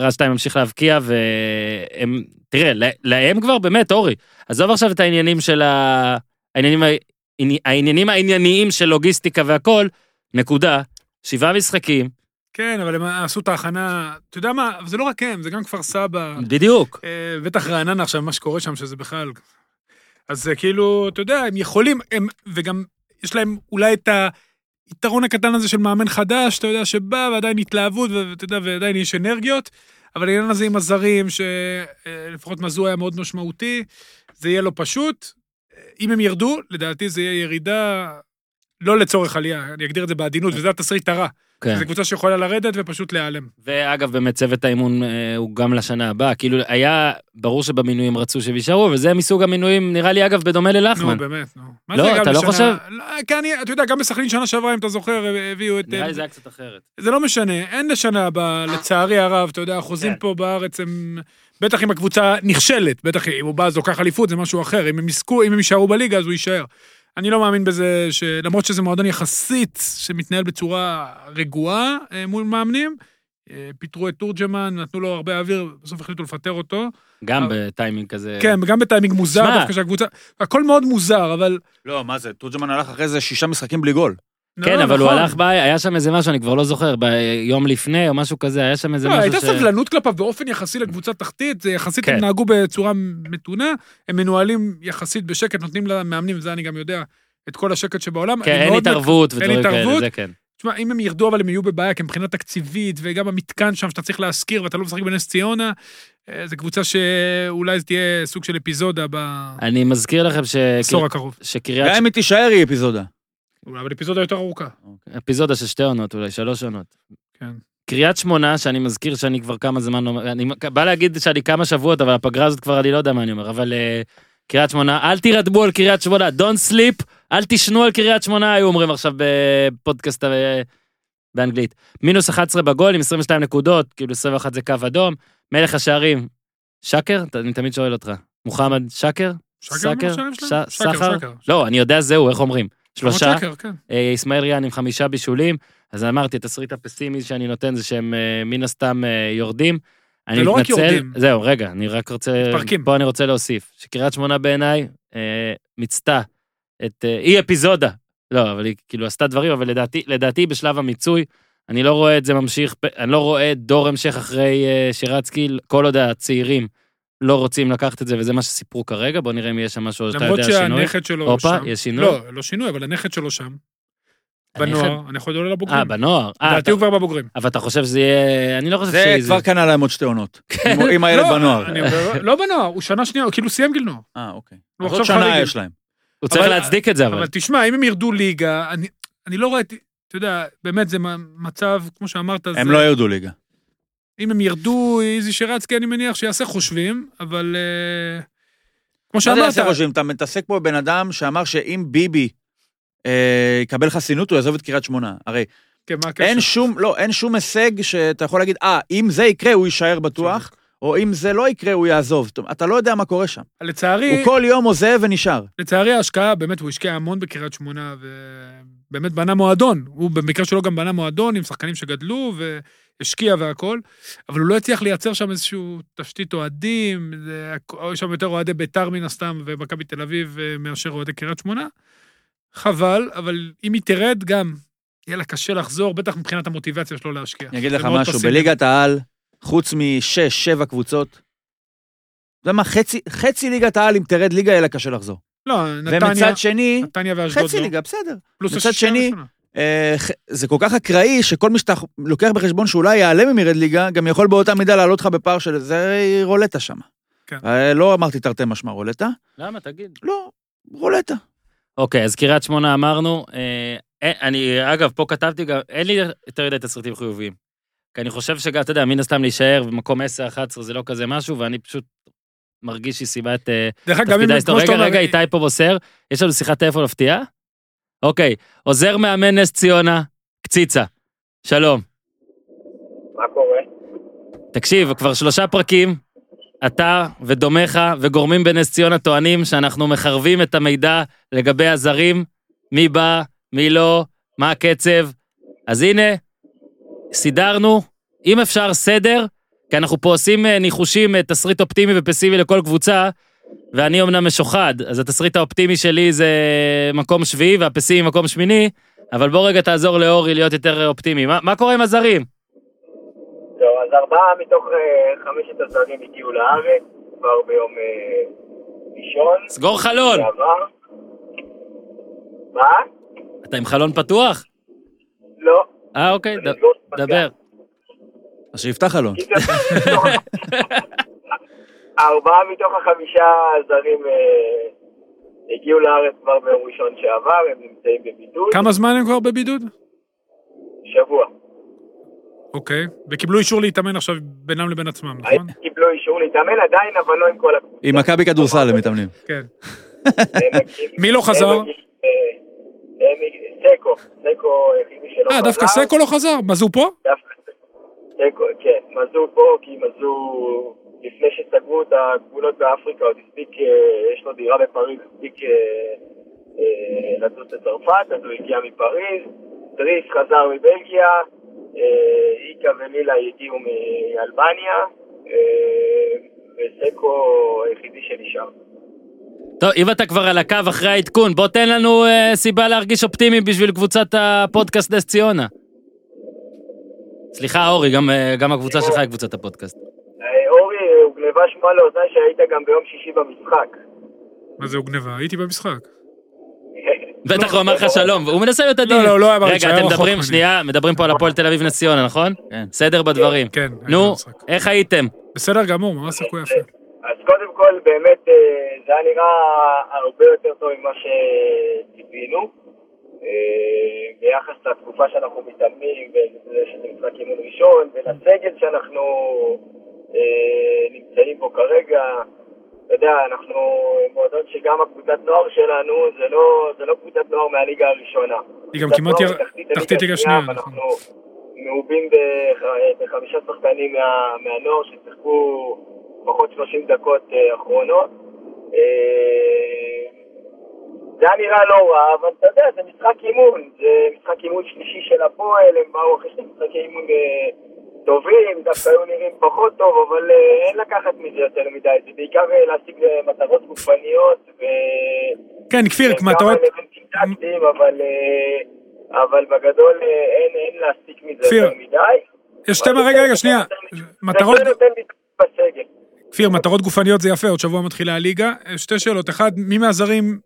רז שתיים ממשיך להבקיע, והם, תראה, לה- להם כבר באמת, אורי, עזוב עכשיו את העניינים של ה... העניינים, העניינים הענייניים של לוגיסטיקה והכל, נקודה, שבעה משחקים, כן, אבל הם עשו את ההכנה, אתה יודע מה, זה לא רק הם, זה גם כפר סבא, בדיוק. אה, בטח רעננה עכשיו, מה שקורה שם, שזה בכלל... אז זה כאילו, אתה יודע, הם יכולים, הם, וגם יש להם אולי את היתרון הקטן הזה של מאמן חדש, אתה יודע, שבא ועדיין התלהבות, ואתה יודע, ועדיין יש אנרגיות, אבל העניין הזה עם הזרים, שלפחות מזו היה מאוד משמעותי, זה יהיה לא פשוט. אם הם ירדו, לדעתי זה יהיה ירידה לא לצורך עלייה, אני אגדיר את זה בעדינות, וזה התסריט הרע. כן. זו קבוצה שיכולה לרדת ופשוט להיעלם. ואגב, באמת צוות האימון אה, הוא גם לשנה הבאה. כאילו, היה ברור שבמינויים רצו שהם יישארו, וזה מסוג המינויים, נראה לי, אגב, בדומה נו, ללחמן. באמת, נו. מה לא, זה אתה לא לשנה- חושב? לא, כי אני, אתה יודע, גם בסכנין שנה שעברה, אם אתה זוכר, הביאו את... נראה לי זה היה קצת אחרת. זה לא משנה, אין לשנה הבאה, לצערי הרב, אתה יודע, החוזים כן. פה בארץ הם... בטח אם הקבוצה נכשלת, בטח אם הוא בא אז לוקח אליפות, זה משהו אחר. אם הם יזכו, אם הם יישארו בליגה, אז הוא יישאר. אני לא מאמין בזה, שלמרות שזה מועדון יחסית שמתנהל בצורה רגועה אה, מול מאמנים, אה, פיטרו את תורג'מן, נתנו לו הרבה אוויר, בסוף החליטו לפטר אותו. גם בטיימינג כזה. כן, וגם בטיימינג מוזר. דווקא שהקבוצה... הכל מאוד מוזר, אבל... לא, מה זה, תורג'מן הלך אחרי זה שישה משחקים בלי גול. כן, לא, אבל הוא נכון. הלך, ב... היה שם איזה משהו, אני כבר לא זוכר, ביום לפני או משהו כזה, היה שם איזה לא, משהו הייתה ש... סבלנות כלפיו באופן יחסי לקבוצה תחתית, יחסית כן. הם נהגו בצורה מתונה, הם מנוהלים יחסית בשקט, נותנים למאמנים, וזה אני גם יודע, את כל השקט שבעולם. כן, אני אין מק- התערבות ודברים כאלה. זה כן. תשמע, אם הם ירדו, אבל הם יהיו בבעיה, כי מבחינה תקציבית, וגם המתקן שם שאתה צריך להשכיר, ואתה לא משחק בנס ציונה, אה, זו קבוצה שאולי זה תהיה סוג של אפיזודה אני מזכיר לכם ש... בעשור הקרוב. שקריית... גם אם היא תישאר היא אפיזודה. אבל אפיזודה יותר ארוכה. אפיזודה של שתי עונות, אולי שלוש עונות. כן. קריית שמונה, שאני מזכיר שאני כבר כמה זמן, לא- אני בא להגיד שאני כמה שבועות, אבל הפגרה הזאת כבר אני לא יודע מה אני אומר, אבל אה, קריית שמונה, אל תירדמו על קריית שמונה, don't sleep, אל תישנו על קריית שמונה, היו אומרים עכשיו בפודקאסט אה, באנגלית. מינוס 11 בגול עם 22 נקודות, כאילו 21 זה קו אדום, מלך השערים, שקר? אני תמיד שואל אותך. מוחמד שקר? שקר אמר השערים שלהם? ש- שקר, סחר? שקר. לא, אני יודע זהו, איך אומרים? שלושה? שקר, כן. אה, איסמעיל ריאן עם חמישה בישולים, אז אמרתי, התסריט הפסימי שאני נותן זה שהם אה, מן הסתם אה, יורדים. אני ולא רק מתנצל, יורדים. זהו, רגע, אני רק רוצה, מתפרקים. פה אני רוצה להוסיף, שקריית שמונה בעיניי אה, מיצתה את, אה, היא אפיזודה, לא, אבל היא כאילו עשתה דברים, אבל לדעתי, לדעתי בשלב המיצוי, אני לא רואה את זה ממשיך, אני לא רואה דור המשך אחרי אה, שירצקי, כל עוד הצעירים לא רוצים לקחת את זה, וזה מה שסיפרו כרגע, בוא נראה אם יש שם משהו שאתה למרות יודע שינוי. שהנכד שלו הופה, שם. יש שינוי? לא, לא שינוי, אבל הנכד שלו שם. בנוער, הנכד עולה לבוגרים. אה, בנוער. אה, לדעתי אתה- הוא כבר בבוגרים. אבל אתה חושב שזה יהיה... אני לא חושב זה שזה... כבר קנה להם עוד שתי עונות. אם הוא- אם הילד לא, בנוער. אני לא בנוער, הוא שנה שנייה, כאילו סיים גיל נוער. אה, אוקיי. עוד שנה. יש להם. הוא צריך להצדיק את זה, אבל. אבל תשמע, אם הם ירדו ליגה, אני- אני לא רואה, את- אתה יודע, באמת זה מצב, כמו שאמרת, הם זה- לא ירדו ליגה. אם הם ירדו, איזי שרצקי, אני מניח שיעשה חושבים, אבל אה, כמו מה זה שאמרת, יעשה חושבים? אתה מתעסק פה בבן אדם שאמר שאם ביבי אה, יקבל חסינות, הוא יעזוב את קריית שמונה. הרי כן, מה הקשר? אין שום, לא, אין שום הישג שאתה יכול להגיד, אה, אם זה יקרה, הוא יישאר בטוח, או אם זה לא יקרה, הוא יעזוב. אתה לא יודע מה קורה שם. לצערי, הוא כל יום עוזב ונשאר. לצערי ההשקעה, באמת, הוא השקיע המון בקריית שמונה, ובאמת בנה מועדון. הוא במקרה שלו גם בנה מועדון עם שחקנים שגדלו, והשקיע והכל, אבל הוא לא הצליח לייצר שם איזושהי תשתית אוהדים, יש שם יותר אוהדי בית"ר מן הסתם, ומכבי תל אביב, מאשר אוהדי קריית שמונה. חבל, אבל אם היא תרד, גם יהיה לה קשה לחזור, בטח מבחינת המוטיבציה שלו להשקיע. אני אגיד לך משהו. בליגת העל, חוץ משש, שבע קבוצות, אתה יודע מה, חצי, חצי ליגת העל, אם תרד ליגה, יהיה לה קשה לחזור. לא, נתניה, ומצד שני, נתניה ואשדוד חצי לא. ליגה, בסדר. מצד שני, הראשונה. אה, זה כל כך אקראי, שכל מי שאתה לוקח בחשבון שאולי ייעלם אם ירד ליגה, גם יכול באותה מידה לעלות לך בפער של זה רולטה שם. כן. אה, לא אמרתי תרתי משמע רולטה, למה? תגיד. לא, רולטה. אוקיי, אז קריית שמונה אמרנו. אה, אין- אני, אגב, פה כתבתי גם, אין לי יותר מדי תסריטים חיוביים. כי אני חושב שגם, אתה יודע, מן הסתם להישאר במקום 10-11 זה לא כזה משהו, ואני פשוט מרגיש שהיא אה, אם, תפקידה כמו היסטורי. שאתה רגע, רגע, איתי פה מוסר, יש לנו שיחת טלפון מפתיעה? אוקיי, עוזר מאמן נס ציונה, קציצה. שלום. מה קורה? תקשיב, כבר שלושה פרקים, אתה ודומיך וגורמים בנס ציונה טוענים שאנחנו מחרבים את המידע לגבי הזרים, מי בא, מי לא, מה הקצב. אז הנה, סידרנו, אם אפשר סדר, כי אנחנו פה עושים אה, ניחושים, אה, תסריט אופטימי ופסימי לכל קבוצה, ואני אמנם משוחד, אז התסריט האופטימי שלי זה מקום שביעי והפסימי מקום שמיני, אבל בוא רגע תעזור לאורי להיות יותר אופטימי. מה, מה קורה עם הזרים? טוב, אז ארבעה מתוך אה, חמשת הזרים הגיעו לארץ כבר ביום אה, ראשון. סגור חלון. שעבר. מה? אתה עם חלון פתוח? לא. אה, אוקיי, ד- לא. דבר. אז שיפתח חלון. ארבעה מתוך החמישה זרים אה, הגיעו לארץ כבר ביום ראשון שעבר, הם נמצאים בבידוד. כמה זמן הם כבר בבידוד? שבוע. אוקיי. וקיבלו אישור להתאמן עכשיו בינם לבין עצמם, נכון? קיבלו אישור להתאמן עדיין, אבל לא עם כל הקבוצה. עם מכבי כדורסל הם מתאמנים. כן. מי לא חזר? אה, סקו, סקו היחידי שלא חזר. אה, דווקא סקו לא חזר? מזו פה? דווקא סקו, כן. מזו פה, כי מזו, לפני שסגרו את הגבולות באפריקה, עוד הספיק, אה, יש לו דירה בפריז, הספיק אה, אה, לטוס לצרפת, אז הוא הגיע מפריז. דריס חזר מבלגיה, איקה ומילה הגיעו מאלבניה, וסקו היחידי שנשאר. טוב, אם אתה כבר על הקו אחרי העדכון, בוא תן לנו אה, סיבה להרגיש אופטימיים בשביל קבוצת הפודקאסט נס ציונה. סליחה, אורי, גם, אה, גם הקבוצה שלך היא קבוצת הפודקאסט. הוגנבה שמועה לאוזניי שהיית גם ביום שישי במשחק. מה זה הוגנבה? הייתי במשחק. בטח הוא אמר לך שלום, והוא מנסה להיות עדין. לא, לא, לא אמר לי רגע, שהיה אתם רחוק מדברים. שנייה, מדברים פה על הפועל תל אביב נס ציונה, נכון? כן. סדר בדברים. כן, נו. איך הייתם? בסדר גמור, ממש סיכוי יפה. אז קודם כל, באמת, אה, זה היה נראה הרבה יותר טוב ממה שציפינו. אה, ביחס לתקופה שאנחנו מתאמנים, וזה שזה משחק אימון ראשון, ולסגל שאנחנו נמצאים בו כרגע. אתה יודע, אנחנו מועדון שגם הקבוצת נוער שלנו, זה לא, זה לא קבוצת נוער מהליגה הראשונה. היא גם כמעט יר- תחתית ליגה שנייה. ואנחנו מעובים בח- בחמישה שחקנים מה- מהנוער ששיחקו פחות 30 דקות אה, אחרונות. אה, זה היה נראה לא רע, אבל אתה יודע, זה משחק אימון, זה משחק אימון שלישי של הפועל, הם באו אחרי שני משחקי אימון טובים, דווקא היו נראים פחות טוב, אבל אה, אין לקחת מזה יותר מדי, זה בעיקר אה, להשיג אה, מטרות גופניות, ו... כן, כפיר, כמה מטרות... אלמנטים טקטיים, אבל, אבל בגדול אין, אין להסיק מזה כפיר, יותר מדי. יש שתי... רגע, רגע, שנייה. מטרות... כפיר, מטרות גופניות זה יפה, עוד שבוע מתחילה הליגה. שתי שאלות. אחד, מי מהזרים,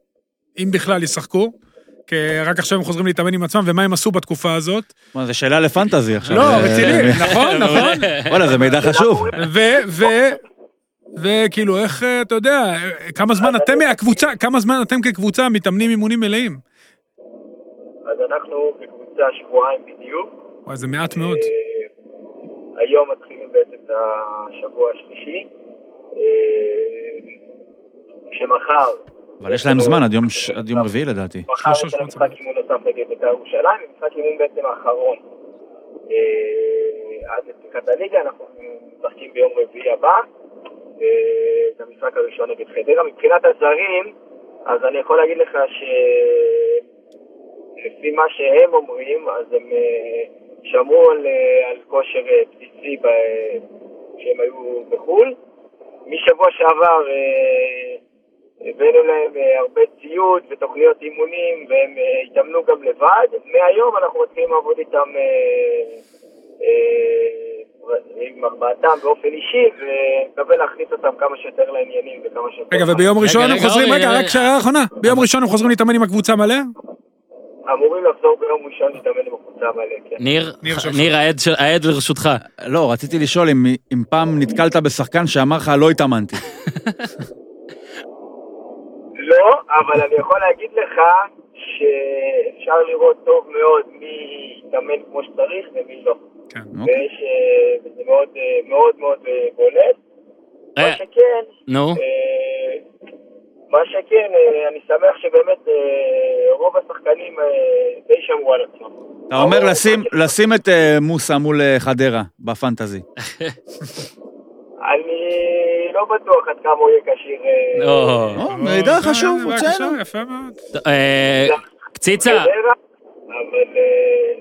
אם בכלל, ישחקו? כי רק עכשיו הם חוזרים להתאמן עם עצמם, ומה הם עשו בתקופה הזאת? מה, זה שאלה לפנטזי עכשיו. לא, אה, רציני, נכון, נכון. וואלה, זה מידע חשוב. ו... ו... וכאילו, איך, אה, אתה יודע, אה, כמה זמן אתם מהקבוצה, כמה זמן אתם כקבוצה מתאמנים אימונים מלאים? אז אנחנו בקבוצה שבועיים בדיוק. וואי, זה מעט מאוד. אה, היום מתחילים בעצם את השבוע השלישי. אה, שמחר, אבל יש להם זמן עד יום ש- עד יום רביעי לדעתי. מחר יש לנו. משחק אימון נוסף נגד בית"ר ירושלים, משחק אימון בעצם האחרון. אה, עד לפתיחת הליגה, אנחנו משחקים ביום רביעי הבא. אה, זה המשחק הראשון נגד חדרה. מבחינת הזרים, אז אני יכול להגיד לך שלפי מה שהם אומרים, אז הם אה, שמרו על, על כושר בסיסי ב- כשהם היו בחו"ל. משבוע שעבר הבאנו להם אה, הרבה ציוד ותוכניות אימונים והם אה, התאמנו גם לבד. מהיום אנחנו מתחילים לעבוד איתם אה, עם ארבעתם באופן אישי ומקווה להכניס אותם כמה שיותר לעניינים וכמה שיותר... רגע, וביום ראשון הם חוזרים, רגע. רק שאלה אחרונה. ביום ראשון הם חוזרים להתאמן עם הקבוצה מלא? אמורים לחזור ביום ראשון להתאמן עם הקבוצה מלא, כן. ניר, ניר העד לרשותך. לא, רציתי לשאול אם- אם פעם נתקלת בשחקן שאמר לך לא התאמנתי. לא, אבל אני יכול להגיד לך שאפשר לראות טוב מאוד מי יתאמן כמו שצריך ומי לא. כן. אוקיי. ויש, אה, וזה מאוד אה, מאוד מאוד אה, בולט. מה שכן, נו, מה שכן, אני שמח שבאמת רוב השחקנים די שמרו על עצמם. אתה אומר לשים- את מוסה מול חדרה בפנטזי. אני לא בטוח עד כמה הוא יהיה כשיר. אה, או, או, מידע חשוב, הוצאנו. יפה מאוד. אה, קציצה, חדרה, אבל אה,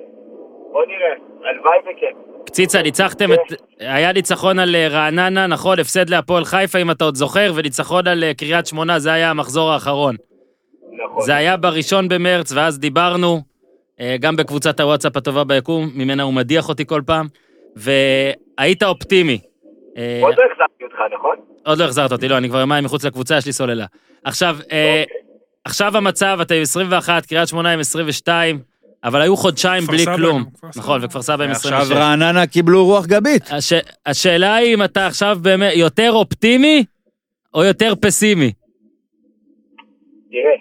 בוא נראה, הלוואי וכן. קציצה, ניצחתם את... היה ניצחון על אה, רעננה, נכון? הפסד להפועל חיפה, אם אתה עוד זוכר, וניצחון על אה, קריית שמונה, זה היה המחזור האחרון. נכון. זה היה בראשון במרץ, ואז דיברנו, אה, גם בקבוצת הוואטסאפ הטובה ביקום, ממנה הוא מדיח אותי כל פעם, והיית אופטימי. אה, עוד לא החזרתי אותך, נכון? עוד לא החזרת אותי, לא, אני כבר יומיים מחוץ לקבוצה, יש לי סוללה. עכשיו, אה, אוקיי. עכשיו המצב, אתה עם 21, קריית שמונה עם 22, אבל היו חודשיים בלי סבא כלום. נכון, וכפר סבא עם 26. עכשיו רעננה קיבלו רוח גבית. הש... השאלה היא אם אתה עכשיו באמת יותר אופטימי או יותר פסימי. תראה,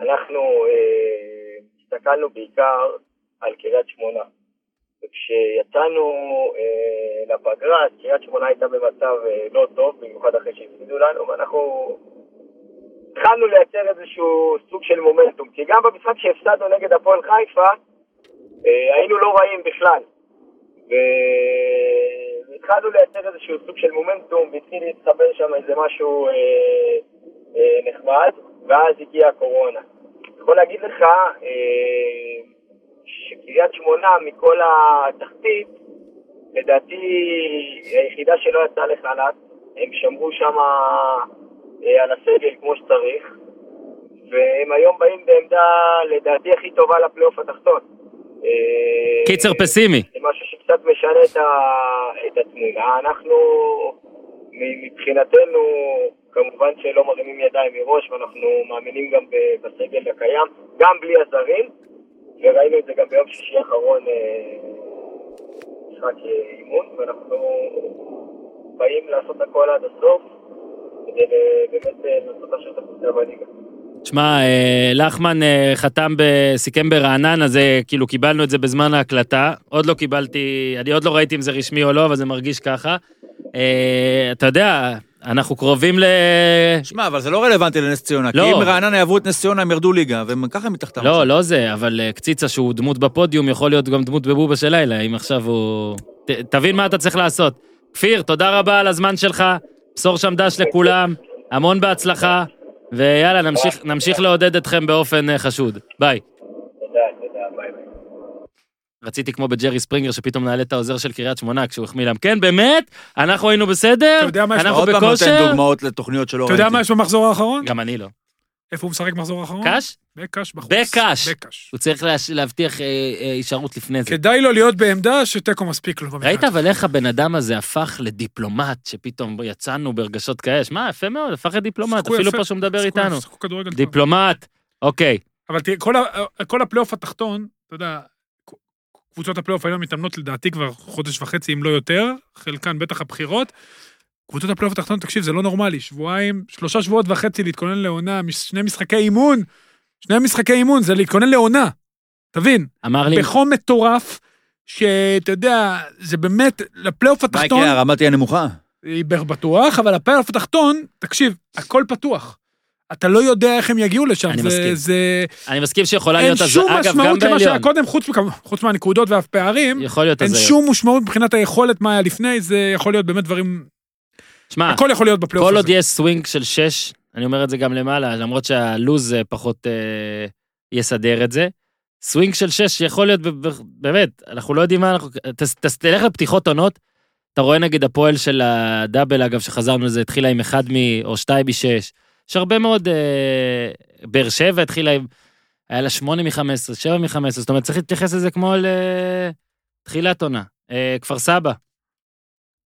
אנחנו אה, הסתכלנו בעיקר על קריית שמונה. וכשיצאנו אה, לפגרה, קריית שמונה הייתה במצב אה, לא טוב, במיוחד אחרי שהפסידו לנו, ואנחנו התחלנו לייצר איזשהו סוג של מומנטום. כי גם במשחק שהפסדנו נגד הפועל חיפה, אה, היינו לא רעים בכלל. והתחלנו לייצר איזשהו סוג של מומנטום, והתחיל להתחבר שם איזה משהו אה, אה, נחמד, ואז הגיעה הקורונה. יכול להגיד לך אה, שקריית שמונה מכל התחתית, לדעתי היחידה שלא יצאה לחל"ת, הם שמרו שם אה, על הסגל כמו שצריך, והם היום באים בעמדה לדעתי הכי טובה לפלייאוף התחתון. אה, קיצר פסימי. זה משהו שקצת משנה את, ה, את התמונה. אנחנו, מבחינתנו, כמובן שלא מרימים ידיים מראש, ואנחנו מאמינים גם בסגל הקיים, גם בלי הזרים, וראינו את זה גם ביום שישי האחרון, אה, משחק אה, אימון, ואנחנו באים לעשות הכל עד הסוף, כדי ל- באמת אה, לנסות להשאיר את הקבוצה בליגה. שמע, אה, לחמן אה, חתם, סיכם ברעננה, זה כאילו קיבלנו את זה בזמן ההקלטה. עוד לא קיבלתי, אני עוד לא ראיתי אם זה רשמי או לא, אבל זה מרגיש ככה. אה, אתה יודע, אנחנו קרובים ל... שמע, אבל זה לא רלוונטי לנס ציונה, כי לא. אם רעננה יעברו את נס ציונה, הם ירדו ליגה, והם ככה מתחתם. לא, לא זה, אבל אה, קציצה שהוא דמות בפודיום, יכול להיות גם דמות בבובה של לילה, אם עכשיו הוא... ת, תבין מה אתה צריך לעשות. כפיר, תודה רבה על הזמן שלך, בשור שם דש לכולם, המון בהצלחה, ויאללה, נמשיך, נמשיך לעודד אתכם באופן אה, חשוד. ביי. תודה, תודה, ביי ביי. רציתי כמו בג'רי ספרינגר, שפתאום נעלה את העוזר של קריית שמונה כשהוא החמיא להם. כן, באמת? אנחנו היינו בסדר? אתה יודע מה יש אנחנו עוד פעם נותן בכושר? דוגמאות לתוכניות שלא אתה ראיתי. יודע מה יש במחזור האחרון? גם אני לא. איפה הוא משחק במחזור האחרון? קאש? בקאש בחוץ. בקאש. בקאש. הוא צריך להש- להבטיח אה, אה, הישארות לפני זה. כדאי לו להיות בעמדה שתיקו מספיק לו. ראית. אבל איך הבן אדם הזה הפך לדיפלומט, שפתאום יצאנו ברגשות כאלה? שמע, יפה מאוד, הפך לדיפלומט, אפילו יפה. פה שהוא מדבר איתנו. דיפלומט, אוקיי. אבל תראה, כל ה- כל הפלייאוף התחתון, אתה יודע, קבוצות הפלייאוף היום מתאמנות לדעתי כבר חודש וחצי, אם לא יותר, חלקן בטח הבחירות. קבוצות הפלייאוף התחתון, תקשיב, זה לא נורמלי, שבועיים, שלושה שבועות וחצי להתכונן לעונה, שני משחקי אימון, שני משחקי אימון, זה להתכונן לעונה. תבין, אמר לי, בחום מטורף, שאתה יודע, זה באמת, לפלייאוף מה התחתון, יקרה, הרמה תהיה נמוכה. היא בטוח, אבל הפלייאוף התחתון, תקשיב, הכל פתוח. אתה לא יודע איך הם יגיעו לשם, אני זה, מסכים. זה, אני מסכים שיכולה אין להיות, הז- שום אגב, גם משמעות למה שהיה קודם, חוץ, חוץ מהנקודות והפערים, יכול להיות אין הזיות. שום משמעות מבחינת היכולת מה היה לפני, זה יכול להיות באמת דברים, שמע, הכל יכול להיות בפלייאוף כל הזה. עוד יש סווינג של שש, אני אומר את זה גם למעלה, למרות שהלוז אה, פחות אה, יסדר את זה. סווינג של שש יכול להיות, באמת, אנחנו לא יודעים מה אנחנו... ת- ת- תלך לפתיחות עונות, אתה רואה נגיד הפועל של הדאבל, אגב, שחזרנו לזה, התחילה עם אחד מ... או שתיים משש. יש הרבה מאוד... אה, באר שבע התחילה עם... היה לה שמונה מחמש עשרה, שבע מחמש עשרה, זאת אומרת, צריך להתייחס לזה כמו לתחילת עונה. אה, כפר סבא,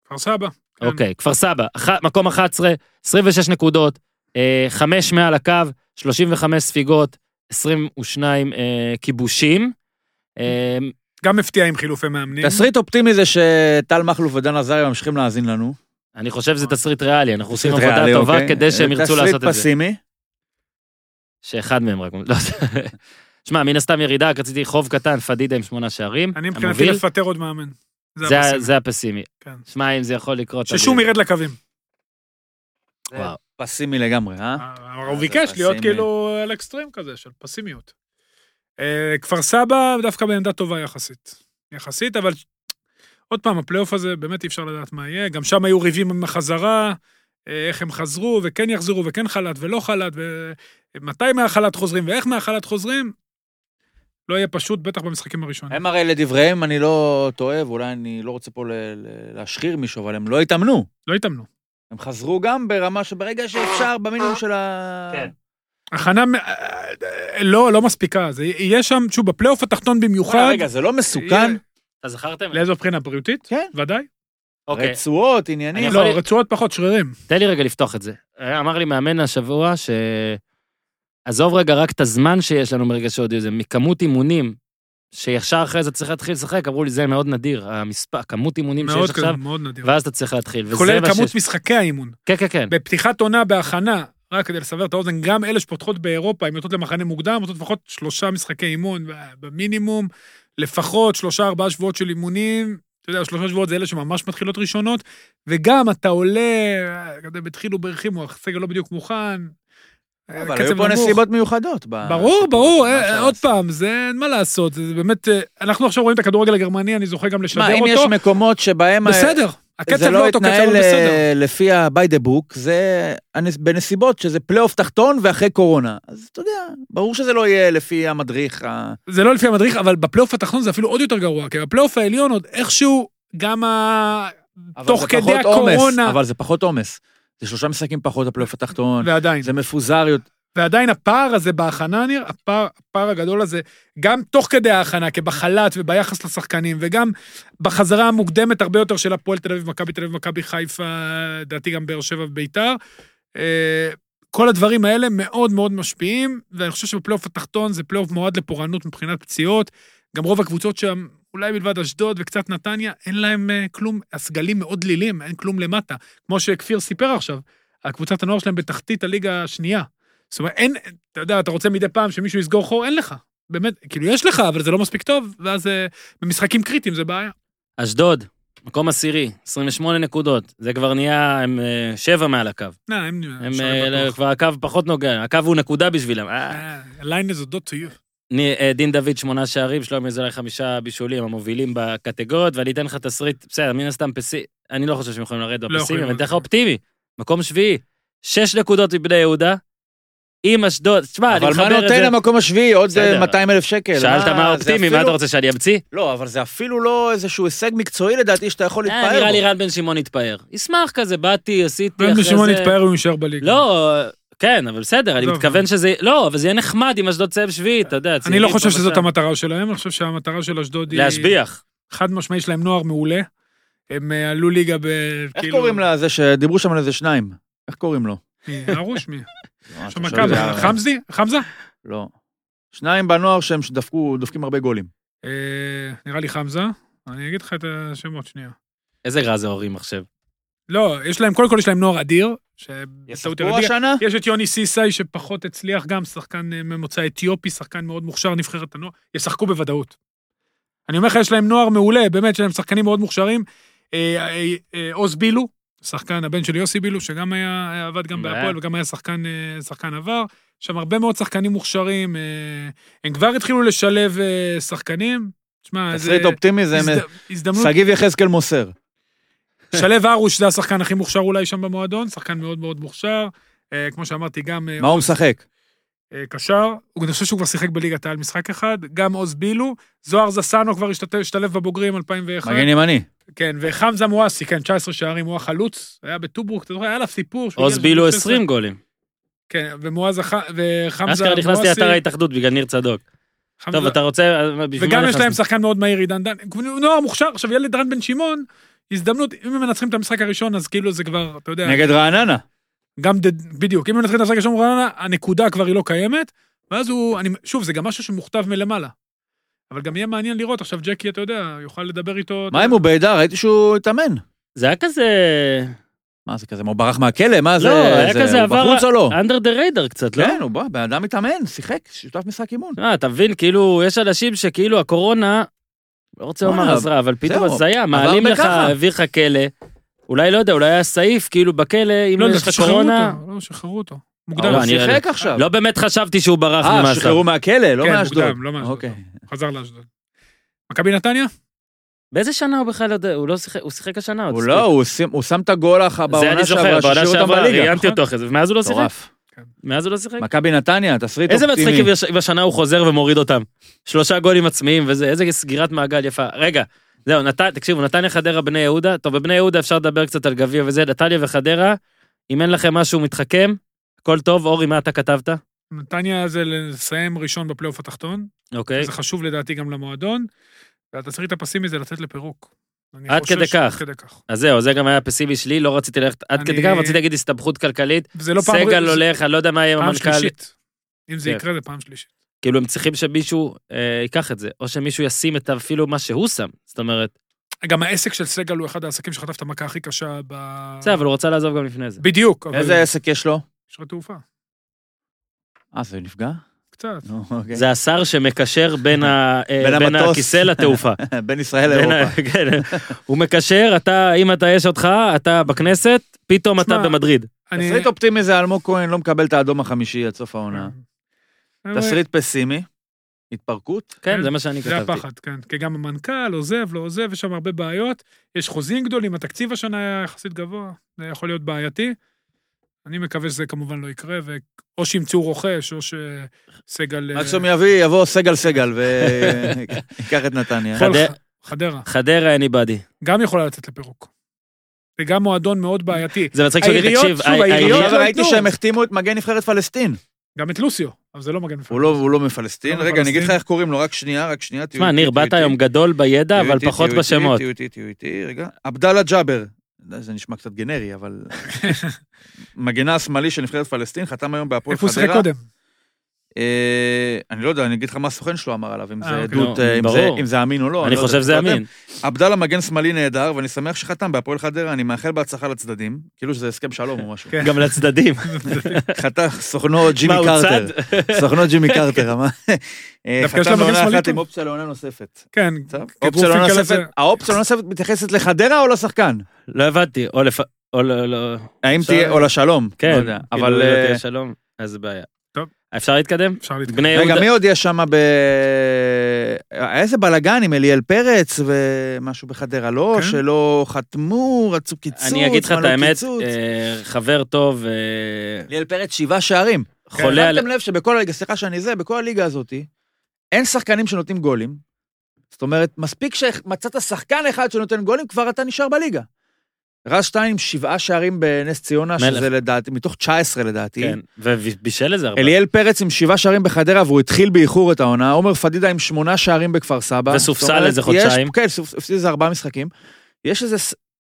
כפר סבא. כן. אוקיי, כפר סבא, אח- מקום 11, 26 נקודות, אה, חמש מעל הקו, 35 ספיגות, 22 אה, כיבושים. אה, גם הפתיע עם חילופי מאמנים. תסריט אופטימי זה שטל מכלוף ודן עזריה ממשיכים להאזין לנו. אני חושב שזה תסריט ריאלי, אנחנו עושים תסריט עבודה טובה אוקיי. כדי שהם ירצו לעשות את תסריט זה. פסימי. שאחד מהם רק... לא, שמע, מן הסתם ירידה, רק רציתי חוב קטן, פדידה עם שמונה שערים, אני מבחינתי לפטר עוד מאמן. זה זה הפסימי. זה הפסימי. כן. שמע, אם זה יכול לקרות... ששום ירד לקווים. וואו. פסימי לגמרי, אה? הוא זה ביקש להיות פסימי. כאילו על אקסטרים כזה, של פסימיות. אה, כפר סבא דווקא בעמדה טובה יחסית. יחסית, אבל עוד פעם, הפלייאוף הזה, באמת אי אפשר לדעת מה יהיה. גם שם היו ריבים עם החזרה, אה, איך הם חזרו, וכן יחזרו, וכן חל"ת, ולא חל"ת, ומתי מהחל"ת חוזרים, ואיך מהחל"ת חוזרים. לא יהיה פשוט, בטח במשחקים הראשונים. הם הרי לדבריהם, אני לא טועה, ואולי אני לא רוצה פה להשחיר מישהו, אבל הם לא התאמנו. לא התאמנו. הם חזרו גם ברמה שברגע שאפשר, במינימום של ה... כן. הכנה, אה, אה, לא, לא מספיקה. זה יהיה שם, שוב, בפלייאוף התחתון במיוחד. רגע, זה לא מסוכן? אתה זכרתם? לאיזו בחינה בריאותית? כן. ודאי. אוקיי, רצועות, עניינים. אני לא, רצועות פחות, שרירים. תן לי רגע לפתוח את זה. אמר לי מאמן השבוע ש... עזוב רגע רק את הזמן שיש לנו מרגע שהודיעו זה, מכמות אימונים שישר אחרי זה צריך להתחיל לשחק, אמרו לי, זה מאוד נדיר, המספר, כמות אימונים מאוד שיש עכשיו, כזה, מאוד נדיר. ואז אתה צריך להתחיל. וזה כולל כמות שיש- משחקי האימון. כן, כן, כן. בפתיחת עונה בהכנה, רק כדי לסבר את האוזן, גם אלה שפותחות באירופה, הן יוצאות למחנה מוקדם, יוצאות לפחות שלושה משחקי אימון במינימום, לפחות שלושה, ארבעה שבועות של אימונים. אתה יודע, שלושה שבועות זה אלה שממש מתחילות ראשונות, וגם אתה עולה, בדחילו ורחימו, הסגל לא בדיוק מוכן. אבל היו פה. נסיבות מיוחדות. ברור, ברור, אה, אפשר עוד? פעם, זה אין מה לעשות, זה באמת, אה, אנחנו עכשיו רואים את הכדורגל הגרמני, אני זוכה גם לשדר מה, אם יש אותו. מקומות שבהם... בסדר, הקצב זה לא לא אותו קצב, התנהל אבל בסדר. אה, לפי ה-by the book, זה בנסיבות שזה פלייאוף תחתון ואחרי קורונה. אז אתה יודע, ברור שזה לא יהיה לפי המדריך. ה- זה לא לפי המדריך, אבל בפלייאוף התחתון זה אפילו עוד יותר גרוע, כי בפלייאוף העליון עוד איכשהו, גם ה... תוך זה כדי פחות עומס, הקורונה. אבל זה פחות עומס. זה שלושה משחקים פחות הפלייאוף התחתון, ועדיין, זה מפוזר יותר. ועדיין הפער הזה בהכנה, ניר, הפער, הפער הגדול הזה, גם תוך כדי ההכנה, כבחל"ת וביחס לשחקנים, וגם בחזרה המוקדמת הרבה יותר של הפועל תל אביב, מכבי תל אביב, מכבי חיפה, לדעתי גם באר שבע וביתר. אה, כל הדברים האלה מאוד מאוד משפיעים, ואני חושב שבפלייאוף התחתון זה פלייאוף מועד לפורענות מבחינת פציעות. גם רוב הקבוצות שם, אולי מלבד אשדוד וקצת נתניה, אין להם אה, כלום, הסגלים מאוד דלילים, אין כלום למטה. כמו שכפיר סיפר עכשיו, הקבוצת הנוער שלהם בתחתית הליגה השנייה. זאת אומרת, אין, אתה יודע, אתה רוצה מדי פעם שמישהו יסגור חור, אין לך. באמת, כאילו, יש לך, אבל זה לא מספיק טוב, ואז אה, במשחקים קריטיים זה בעיה. אשדוד, מקום עשירי, 28 נקודות. זה כבר נהיה, הם אה, שבע מעל הקו. לא, הם... הם אה. כבר הקו פחות נוגע, הקו הוא נקודה בשבילם. אה, אה, הליין is a dot to you. אה, דין דוד שמונה שערים, שלומי אזולאי חמישה בישולים המובילים בקטגוריות, ואני אתן לך תסריט, בסדר, מן הסתם פסי, אני לא חושב שהם יכולים לרדת לא בפסימי, אבל אני אתן לך. אופטימי, מקום שביעי, שש נקודות מבני יהודה, עם אשדוד, תשמע, אני אבל מה מחבר את נותן זה, למקום השביעי? עוד בסדר. 200 אלף שקל. שאלת מה זה אופטימי, מה אתה רוצה שאני אמציא? לא, אבל זה אפילו לא איזשהו הישג מקצועי לדעתי שאתה יכול אה, להתפאר נראה לי בו. רן בן שמעון התפאר. ישמח כזה, באתי, עשיתי, בן אחרי שמעון זה... יתפאר אם הוא יישאר בליגה. לא, כן, אבל בסדר, אני מתכוון שזה, לא, אבל זה יהיה נחמד אם אשדוד צהב שביעית, אתה יודע, אני לא חושב שזאת. המטרה שלהם, אני חושב שהמטרה של אשדוד היא... להשביח. חד משמעי, יש להם נוער מעולה. הם אה, עלו ליגה ב... איך כאילו- קוראים לזה שדיברו שם על איזה שניים? איך קוראים לו? מי? הרוש מי? שם זה- חמזי? חמזה? לא. שניים בנוער שהם דפקו, דופקים הרבה גולים. אה, נראה לי חמזה. אני אגיד לך את השמות שנייה. איזה רע זה הורים עכשיו. לא, יש להם, קודם כל יש להם נוער אדיר. שבטעות ירדיה. השנה? יש את יוני סיסאי שפחות הצליח, גם שחקן אה, ממוצא אתיופי, שחקן מאוד מוכשר, נבחרת הנוער, ישחקו בוודאות. אני אומר לך, יש להם נוער מעולה, באמת, יש להם שחקנים מאוד מוכשרים. אה, עוז בילו, שחקן, הבן של יוסי בילו, שגם היה, עבד גם. בהפועל וגם היה שחקן, אה, שחקן עבר. יש שם הרבה מאוד שחקנים מוכשרים, אה, הם כבר התחילו לשלב אה, שחקנים. תשמע, זה תסריט אופטימי זה הזד- הזדמנות שגיב יחזקאל מוסר. שלו ארוש זה השחקן הכי מוכשר אולי שם במועדון, שחקן מאוד מאוד מוכשר. כמו שאמרתי, גם מה הוא משחק? אה, קשר, אני חושב שהוא כבר שיחק בליגת העל משחק אחד, גם עוז בילו, זוהר זסנו כבר השתלב בבוגרים 2001, מגן ימני. כן, וחמזה מואסי, כן, 19 שערים, הוא החלוץ, היה בטוברוק, אתה זוכר, היה עליו סיפור. עוז בילו לשש עשרה. 20 גולים. כן, ומועז וחמזה אשכרה נכנס מואסי, לאתר ההתאחדות בגלל ניר צדוק. טוב, אתה רוצה... אה, וגם יש להם? שחקן מאוד מהיר, עידן דן, נוער מוכשר, עכשיו ילד רן בן שמעון, הזדמנות, אם הם מנצחים את המשחק הראשון, אז כאילו זה כבר, אתה יודע, נגד רעננה. גם, ד- בדיוק, אם הם מנצחים את המשחק הראשון ברעננה, הנקודה כבר היא לא קיימת, ואז הוא, אני, שוב, זה גם משהו שמוכתב מלמעלה. אבל גם יהיה מעניין לראות, עכשיו ג'קי, אתה יודע, יוכל לדבר איתו. מה אם. הוא בעדה? ראיתי שהוא התאמן. זה היה כזה... מה זה כזה? הוא ברח מהכלא? מה זה? לא, היה זה- כזה הוא עבר... בחוץ או לא? under the radar קצת, לא? כן, הוא בא, בן אדם מתאמן, שיחק, שותף משחק אימון. אה, אתה מבין, כאילו, יש אנשים שכאילו הקורונה, לא רוצה לומר עזרה, אבל פתאום הזיה, מעלים לך. העביר לך כלא, אולי, לא יודע, אולי היה סעיף, כאילו, בכלא, אם לא יש לך קורונה... אותו, לא, שחררו אותו. הוא מוקדם. לא, אני- שיחק עכשיו. לא באמת חשבתי שהוא ברח אה, ממאסר. שחררו מהכלא, לא כן, מאשדוד. מוקדם, לא מאשדוד. אוקיי. חזר לאשדוד. מכבי נתניה? באיזה שנה הוא בכלל יודע? הוא לא שיחק, הוא שיחק השנה עוד. הוא לא, הוא הוא שם את הגול זה בעונה אני זוכר, שעברה, בעונה שהשאיר אותם שעברה, בליגה. ראיינתי אותו אחרי זה, ומאז הוא לא שיחק? מטורף. מאז הוא לא שיחק? מכבי נתניה, תסריט איזה אופטימי. מצחיק אם הש- אם השנה הוא חוזר ומוריד אותם. שלושה גולים עצמיים וזה, איזה סגירת מעגל יפה. רגע, זהו, נת... תקשיבו, נתניה חדרה בני יהודה, טוב, בבני יהודה אפשר לדבר קצת על גביע וזה, נתניה וחדרה, אם אין לכם משהו מתחכם, הכל טוב, אורי, מה אתה כתבת? נתניה זה לסיים ראשון בפלייאוף התחתון, אוקיי. זה חשוב לדעתי גם למועדון, והתסריט הפסימי זה לצאת לפירוק. עד כדי כך. עד כדי כך. אז זהו, זה גם היה פסימי שלי, לא רציתי ללכת עד אני- כדי כך, רציתי להגיד הסתבכות כלכלית, וזה לא פעם... סגל זה הולך, אני לא יודע מה יהיה עם פעם המנכ"ל. שלישית. אם זה כן. יקרה זה פעם שלישית. כאילו הם צריכים שמישהו אה, ייקח את זה, או שמישהו ישים את אפילו מה שהוא שם. זאת אומרת, גם העסק של סגל הוא אחד העסקים שחטף את המכה הכי קשה ב... בסדר, אבל הוא רצה לעזוב גם לפני זה. בדיוק, אבל... איזה עסק יש לו? יש לך תעופה. אה, זה נפגע? קצת. נו, אוקיי. זה השר שמקשר בין, ה, אה, בין בין המטוס. הכיסא לתעופה. בין ישראל לאירופה. כן, הוא מקשר, אתה, אם אתה יש אותך, אתה בכנסת, פתאום אתה במדריד. אני... תסריט אופטימי זה אלמוג כהן לא מקבל את האדום החמישי עד סוף העונה. תסריט פסימי, התפרקות. כן, זה מה שאני זה כתבתי. הפחד, כן. כי גם המנכ"ל עוזב, לא עוזב, יש שם הרבה בעיות. יש חוזים גדולים, התקציב השנה היה יחסית גבוה, זה יכול להיות בעייתי. אני מקווה שזה כמובן לא יקרה, או שימצאו רוכש, או שסגל... אה, מקסימום יביא, יבוא סגל סגל ויקח את נתניה. חדרה. חדרה, anyboody. גם יכולה לצאת לפירוק. זה גם מועדון מאוד בעייתי. זה מצחיק שאני, העיריות, תקשיב, שוב, העיריות העיריות- עכשיו לא ראיתי. שהם החתימו את מגן נבחרת פלסטין. גם את לוסיו, אבל זה לא מגן הוא לא- הוא לא מפלסטין. לא רגע, אני אגיד לך מפלסטין. איך קוראים לו, רק שנייה, רק שנייה. תהיו תשמע, איתי, ניר, באת. היום גדול בידע, אבל פחות בשמות. תהיו איתי, תהיו איתי, רגע. עבדאללה ג'אבר. זה נשמע קצת גנרי, אבל... מגנה השמאלי של נבחרת פלסטין, חתם היום בהפועל איפה הוא שיחק חדרה. קודם? אה, אני לא יודע, אני אגיד לך מה הסוכן שלו אמר עליו, אם אה, זה אוקיי. עדות, נו, אה, אם. זה- אמין או לא. אני לא חושב שזה. אמין. עבדאללה מגן שמאלי נהדר, ואני שמח שחתם בהפועל חדרה, אני מאחל בהצלחה לצדדים, כאילו שזה הסכם שלום או משהו. כן. גם לצדדים. חתם סוכנו ג'ימי קרטר. סוכנו ג'ימי קרטר, אמר. אה, דווקא יש חתם לה מגן לעונה שמאלי אחת טוב. עם אופציה לעונה נוספת. כן, אופציה לעונה נוספת, האופציה הנוספת מתייחסת לחדרה או לשחקן? לא הבנתי, או לא... לא- לשלום? כן, לא כאילו, אבל... לא אה, אז זה בעיה. אפשר להתקדם? אפשר להתקדם. בני רגע, יהודה... מי עוד יש שם ב... איזה בלאגן עם אליאל פרץ ומשהו בחדרה, לא? כן. שלא חתמו, רצו קיצוץ, אני אגיד לך את מלא האמת. אה, חבר טוב, אה, אליאל פרץ שבעה שערים. חולה על... שמתם לב שבכל הליגה, סליחה שאני זה, בכל הליגה הזאת, אין שחקנים שנותנים גולים. זאת אומרת, מספיק שמצאת שחקן אחד שנותן גולים, כבר אתה נשאר בליגה. רז שטיין עם שבעה שערים בנס ציונה, מלך. שזה לדעתי, מתוך 19 לדעתי. כן, ובישל איזה הרבה. אליאל פרץ עם שבעה שערים בחדרה, והוא התחיל באיחור את העונה. עומר פדידה עם שמונה שערים בכפר סבא. וסופסל איזה יש- חודשיים. כן, סופ- הפסיד איזה ארבעה משחקים. יש איזה,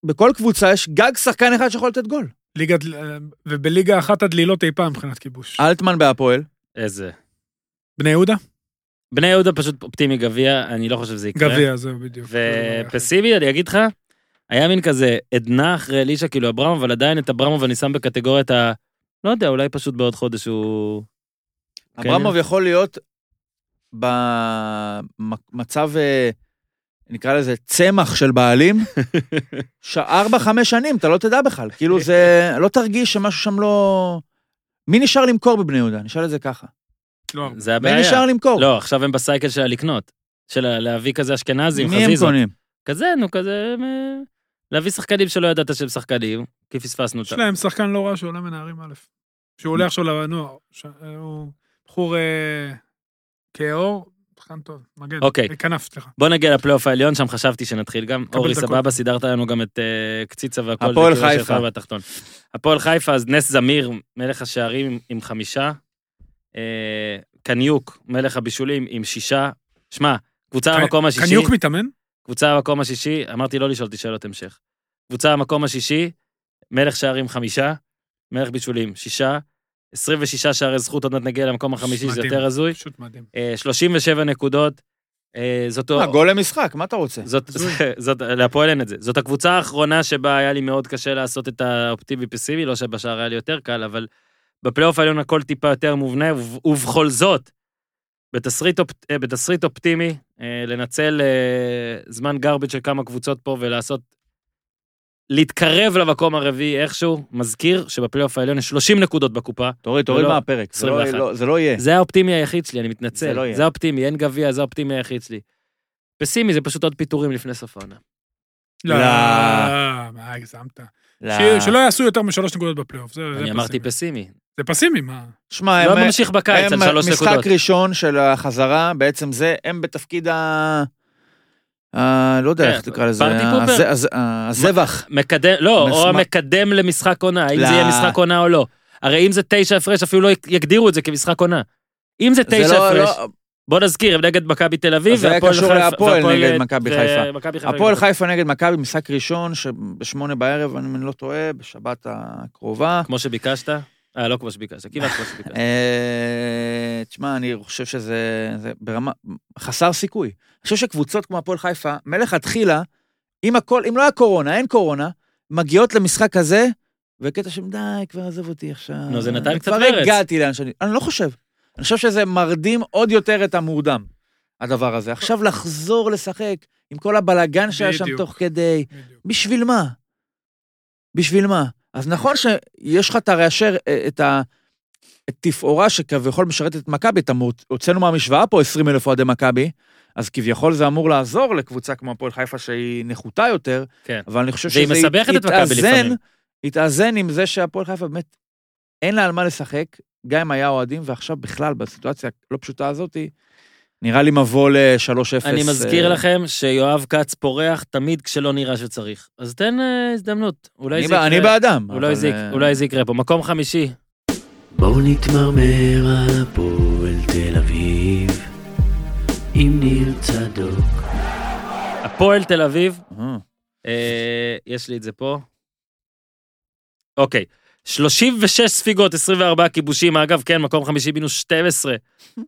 בכל קבוצה יש גג שחקן אחד שיכול לתת גול. ליגת... ובליגה אחת הדלילות אי פעם מבחינת כיבוש. אלטמן בהפועל. איזה. בני יהודה? בני יהודה פשוט אופטימי גביע, אני לא חושב שזה יקרה. גביע, זהו בדיוק. ופסימי, אני אגיד לך, היה מין כזה עדנה אחרי אלישע, כאילו אברמוב, אבל עדיין את אברמוב אני שם בקטגוריית ה... לא יודע, אולי פשוט בעוד חודש הוא... כן. אברמוב יכול להיות במצב, אה, נקרא לזה צמח של בעלים, ארבע, חמש שנים, אתה לא תדע בכלל. כאילו זה, לא תרגיש שמשהו שם לא... מי נשאר למכור בבני יהודה? נשאל את זה ככה. לא. זה מי הבעיה. נשאר למכור? לא, עכשיו הם בסייקל של הלקנות. של להביא כזה אשכנזים, מי הם חזיזות. קונים? כזה, נו, כזה... להביא שחקנים שלא ידעת שהם שחקנים, כי פספסנו יש אותם. להם שחקן לא רע שעולה מנערים א'. שהוא עולה עכשיו לנוער. הוא בחור אה, כהאור, שחקן טוב, מגן. אוקיי. אה, כנף, סליחה. בוא נגיע לפלייאוף העליון, שם חשבתי שנתחיל גם. אורי. סבבה, סידרת לנו גם את אה, קציצה והכל. הפועל חיפה. הפועל חיפה, אז נס זמיר, מלך השערים עם- חמישה. קניוק, מלך הבישולים עם שישה. שמע, קבוצה במקום השישי. קניוק מתאמן? קבוצה במקום השישי, אמרתי לא לשאול אותי שאלות המשך. קבוצה במקום השישי, מלך שערים חמישה, מלך בישולים שישה, 26 שערי זכות, עוד מעט נגיע למקום החמישי, זה. יותר הזוי. פשוט מדהים. אה, 37 נקודות. אה, זאת... מה, גול למשחק, מה אתה רוצה? זאת, זאת, להפועל אין את זה. זאת הקבוצה האחרונה שבה היה לי מאוד קשה לעשות את האופטימי פסימי, לא שבשער היה לי יותר קל, אבל בפלייאוף העליון הכל טיפה יותר מובנה, וב- ובכל זאת, בתסריט, אופ, אה, בתסריט אופטימי, אה, לנצל אה, זמן garbage של כמה קבוצות פה ולעשות, להתקרב למקום הרביעי איכשהו, מזכיר שבפלייאוף העליון יש 30 נקודות בקופה. תוריד, תוריד ולא- מהפרק. זה לא- 21. לא- זה לא יהיה. זה האופטימי היחיד שלי, אני מתנצל. זה לא יהיה. זה האופטימי, אין גביע, זה האופטימי היחיד שלי. פסימי זה פשוט עוד פיטורים לפני סוף העונה. לא, לא. מה, הגזמת. לא. שלא יעשו יותר משלוש נקודות בפלייאוף. זה זה אני אמרתי פסימי. זה פסימי, מה? שמע, לא הם- ממשיך בקיץ על הם שלוש משחק נקודות. ראשון של החזרה, בעצם זה, הם בתפקיד ה... ה- לא יודע כן, איך תקרא לזה, הזבח. מקדם, לא, מס- או המקדם למשחק עונה, האם לא. זה יהיה משחק עונה או לא. הרי אם זה תשע הפרש, אפילו לא יגדירו את זה כמשחק עונה. אם זה תשע לא- הפרש, לא- בוא נזכיר, הם נגד מכבי תל אביב, אז זה היה והפועל קשור חיפה- להפועל והפועל- נגד מכבי חיפה. חיפה. הפועל חיפה נגד מכבי, משחק ראשון שבשמונה בערב, אם אני לא טועה, בשבת הקרובה. כמו שביקשת, אה, לא כמו שביקשת, כמעט כמו שביקשת. אה, תשמע, אני חושב שזה זה ברמה, חסר סיכוי. אני חושב שקבוצות כמו הפועל חיפה, מלכתחילה, אם הכל, אם לא היה קורונה, אין קורונה, מגיעות למשחק הזה, וקטע של די, כבר עזוב אותי עכשיו. נו, זה נתן קצת כבר מרץ. הגעתי לאן שאני... אני לא חושב. אני חושב שזה מרדים עוד יותר את המורדם, הדבר הזה. עכשיו לחזור לשחק עם כל הבלגן שהיה שם. תוך כדי, בדיוק. בשביל מה? בשביל מה? אז נכון שיש לך את הרעשר, אה, את ה... את תפאורה שכביכול משרתת את מכבי, אתה הוצאנו מהמשוואה פה 20 אלף אוהדי מכבי, אז כביכול זה אמור לעזור לקבוצה כמו הפועל חיפה שהיא נחותה יותר, כן. אבל אני חושב שזה יתאזן. יתאזן עם זה שהפועל חיפה באמת, אין לה על מה לשחק, גם אם היה אוהדים, ועכשיו בכלל, בסיטואציה הלא פשוטה הזאת, נראה לי מבוא ל-3-0. אני מזכיר אה, לכם שיואב כץ פורח תמיד כשלא נראה שצריך. אז תן אה, הזדמנות. אולי זה יקרה. אני בעדם. אולי אבל, זה אה, אולי זה יקרה פה. מקום חמישי. בואו נתמרמר על הפועל תל אביב עם ניר צדוק. הפועל תל אביב, יש לי את זה פה. אוקיי, 36 ספיגות, 24 כיבושים, אגב, כן, מקום חמישי מינוס 12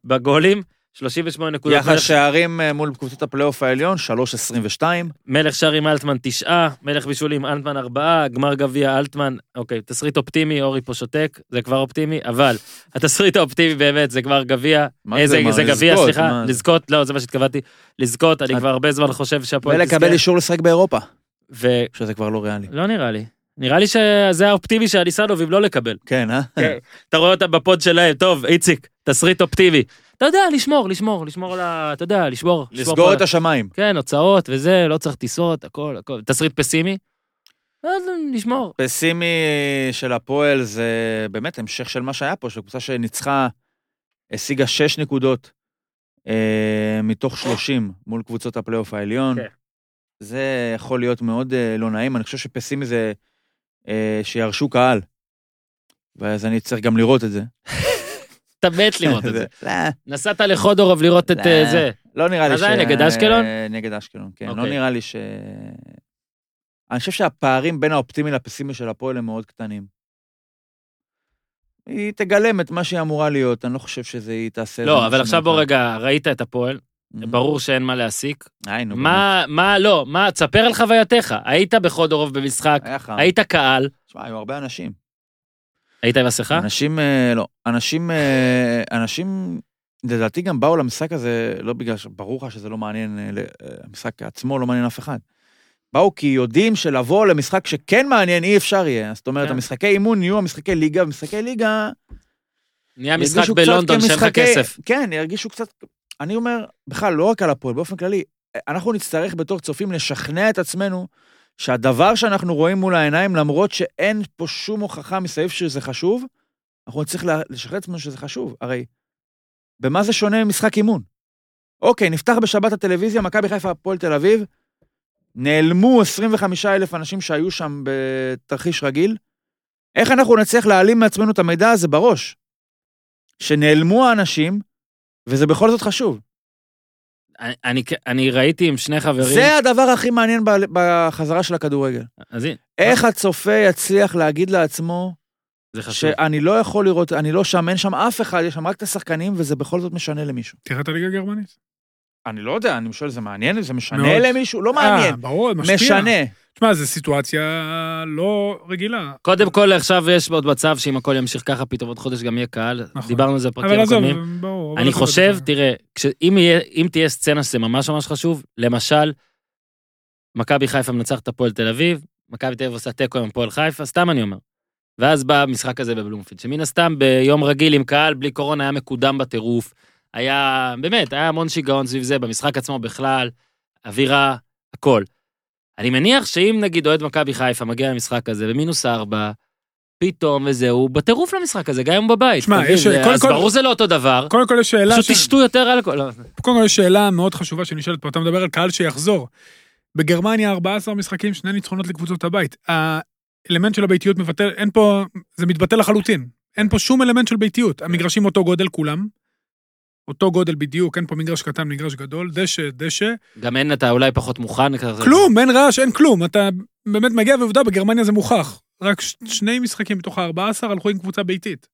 בגולים, 38 נקודות. יחס מלך- שערים אה, מול קבוצות הפלייאוף העליון, 3.22. מלך שערים אלטמן תשעה, מלך בישולים אלטמן ארבעה, גמר גביע אלטמן, אוקיי, תסריט אופטימי, אורי פה שותק, זה כבר אופטימי, אבל התסריט האופטימי באמת זה גמר גביע, מה זה, מה, זה גביע, סליחה, מה? לזכות, לא, זה מה שהתכוונתי, לזכות, אני את- כבר הרבה זמן חושב שהפועל ולקבל אישור לשחק באירופה, ולא שזה כבר לא ריאלי. נראה לי. נראה לי שזה האופטימי של הניסנובים לא לקבל. כן, אה? כן. אתה רואה אותם בפוד שלהם, טוב, איציק, תסריט אופטימי. אתה יודע, לשמור, לשמור, לשמור על ה... אתה יודע, לשמור. לסגור את על- השמיים. כן, הוצאות וזה, לא צריך טיסות, הכל, הכל. תסריט פסימי? אז נשמור. פסימי של הפועל זה באמת המשך של מה שהיה פה, של קבוצה שניצחה, השיגה 6 נקודות אה, מתוך 30 מול קבוצות הפלייאוף העליון. כן. זה יכול להיות מאוד אה, לא נעים, אני חושב שפסימי זה אה, שירשו קהל. ואז אני צריך גם לראות את זה. אתה מת לראות את זה. נסעת לחודורוב לראות את. אה, זה. לא נראה לי אז היה נגד אשקלון? נגד אשקלון, כן. לא אוקיי. נראה לי ש... אני חושב שהפערים בין האופטימי לפסימי של הפועל הם מאוד קטנים. היא תגלם את מה שהיא אמורה להיות, אני לא חושב שזה היא תעשה... לא, אבל עכשיו בוא. רגע, ראית את הפועל. ברור שאין מה להסיק. היי, נו, מה, מה, לא, מה, תספר על חווייתיך. היית בחודורוב במשחק. היית קהל, תשמע, היו הרבה אנשים. היית עם מסכה? אנשים, אה, לא, אנשים, אה, אנשים, לדעתי גם באו למשחק הזה, לא בגלל. ברור לך שזה לא מעניין, אה, המשחק עצמו לא מעניין אף אחד. באו כי יודעים שלבוא למשחק שכן מעניין אי אפשר יהיה. זאת אומרת, כן. המשחקי אימון יהיו המשחקי ליגה, ומשחקי ליגה... נהיה משחק בלונדון שאין לך כסף. כן, ירגישו קצת... אני אומר, בכלל, לא רק על הפועל, באופן כללי, אנחנו נצטרך בתור צופים לשכנע את עצמנו שהדבר שאנחנו רואים מול העיניים, למרות שאין פה שום הוכחה מסביב שזה חשוב, אנחנו נצטרך לשכנע את עצמנו שזה חשוב. הרי, במה זה שונה ממשחק אימון? אוקיי, נפתח בשבת הטלוויזיה, מכבי חיפה, הפועל תל אביב, נעלמו 25 אלף אנשים שהיו שם בתרחיש רגיל. איך אנחנו נצליח להעלים מעצמנו את המידע הזה בראש? שנעלמו האנשים, וזה בכל זאת חשוב. אני- אני- אני ראיתי עם שני חברים. זה הדבר הכי מעניין בחזרה של הכדורגל. אז הנה, איך הצופה יצליח להגיד לעצמו, זה חשוב. שאני לא יכול לראות, אני לא שם, אין שם אף אחד, יש שם רק את השחקנים, וזה בכל זאת משנה למישהו. תראה את הליגה הגרמנית. אני לא יודע, אני שואל, זה מעניין? זה משנה מאוד. למישהו? לא אה, מעניין. ברור, משפיע. משנה. תשמע, זו סיטואציה לא רגילה. קודם כל, עכשיו יש עוד מצב שאם הכל ימשיך ככה, פתאום עוד חודש גם יהיה קהל. נכון. דיברנו על זה בפרקים אבל עזוב, הקודמים. ברור. אני עזוב, חושב, זה- תראה, כש- אם יהיה- אם תהיה סצנה שזה ממש ממש חשוב, למשל, מכבי חיפה מנצחת את הפועל תל אביב, מכבי תל אביב עושה תיקו עם הפועל חיפה, סתם אני אומר. ואז בא המשחק הזה בבלומפילד, שמן הסתם ביום רגיל עם קהל, בלי קורונה, היה מקודם בטירוף. היה, באמת, היה המון שיגעון סביב זה, במשחק עצמו בכלל, אווירה, הכל. אני מניח שאם נגיד אוהד מכבי חיפה מגיע למשחק הזה במינוס ארבע, פתאום וזהו, הוא בטירוף למשחק הזה, גם אם הוא בבית. שמע? יש- זה- קודם אז כל- ברור זה לא אותו דבר. קודם כל יש שאלה, פשוט ש- תשתו יותר אלכוהול. לא. קודם כל יש שאלה מאוד חשובה שנשאלת פה, אתה מדבר על קהל שיחזור. בגרמניה 14 משחקים, שני ניצחונות לקבוצות הבית. האלמנט של הביתיות מבטל, אין פה, זה מתבטל לחלוטין. אין פה שום אלמנט של ביתיות. המגרשים אותו גודל כולם. אותו גודל בדיוק, אין פה מגרש קטן, מגרש גדול, דשא, דשא. גם אין, אתה אולי פחות מוכן. כלום, אין רעש, אין כלום. אתה באמת מגיע, ועובדה, בגרמניה זה מוכח. רק שני משחקים מתוך ה-14 הלכו עם קבוצה ביתית.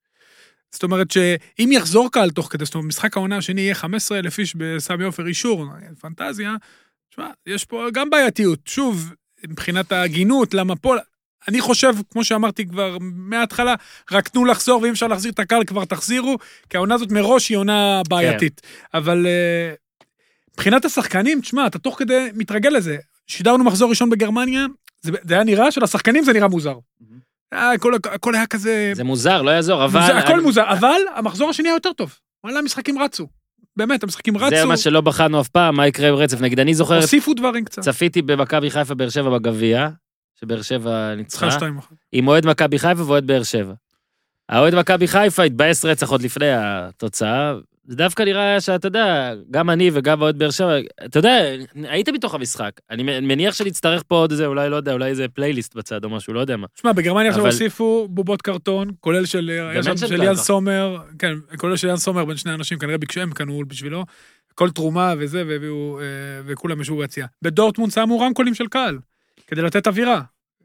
זאת אומרת שאם יחזור קהל תוך כדי, זאת אומרת, משחק העונה השני יהיה 15 אלף איש בסמי עופר אישור, פנטזיה, תשמע, יש פה גם בעייתיות. שוב, מבחינת ההגינות, למה פה... אני חושב, כמו שאמרתי כבר מההתחלה, רק תנו לחזור, ואם אפשר להחזיר את הקהל, כבר תחזירו, כי העונה הזאת מראש היא עונה בעייתית. אבל אה, מבחינת השחקנים, תשמע, אתה תוך כדי מתרגל לזה. שידרנו מחזור ראשון בגרמניה, זה, זה היה נראה שלשחקנים זה נראה מוזר. אה, הכל, הכל היה כזה... זה מוזר, לא יעזור, אבל... זה הכל מוזר, אבל המחזור השני היה יותר טוב. וואלה, המשחקים רצו. באמת, המשחקים רצו, זה מה שלא בחנו אף פעם, מה יקרה ברצף. נגיד, אני זוכר, הוסיפו דברים קצת. צפיתי במכבי חיפה באר שבע בגביע, שבאר שבע ניצחה. עם אוהד מכבי חיפה ואוהד באר שבע. האוהד מכבי חיפה התבאס רצח עוד לפני התוצאה, זה דווקא נראה שאתה יודע, גם אני וגם האוהד באר שבע, אתה יודע, היית בתוך המשחק. אני מניח שנצטרך פה עוד איזה, אולי, לא יודע, אולי איזה פלייליסט בצד או משהו, לא יודע מה. תשמע, בגרמניה עכשיו אבל- הוסיפו בובות קרטון, כולל של... שם של גלבה. יאן סומר, כן, כולל של יאן סומר בין שני אנשים, כנראה ביקשו, הם קנו בשבילו. כל תרומה וזה, והביאו, אה, וכולם ישבו ביציאה. בדורטמונד שמו רמקולים של קהל, כדי לתת אווירה.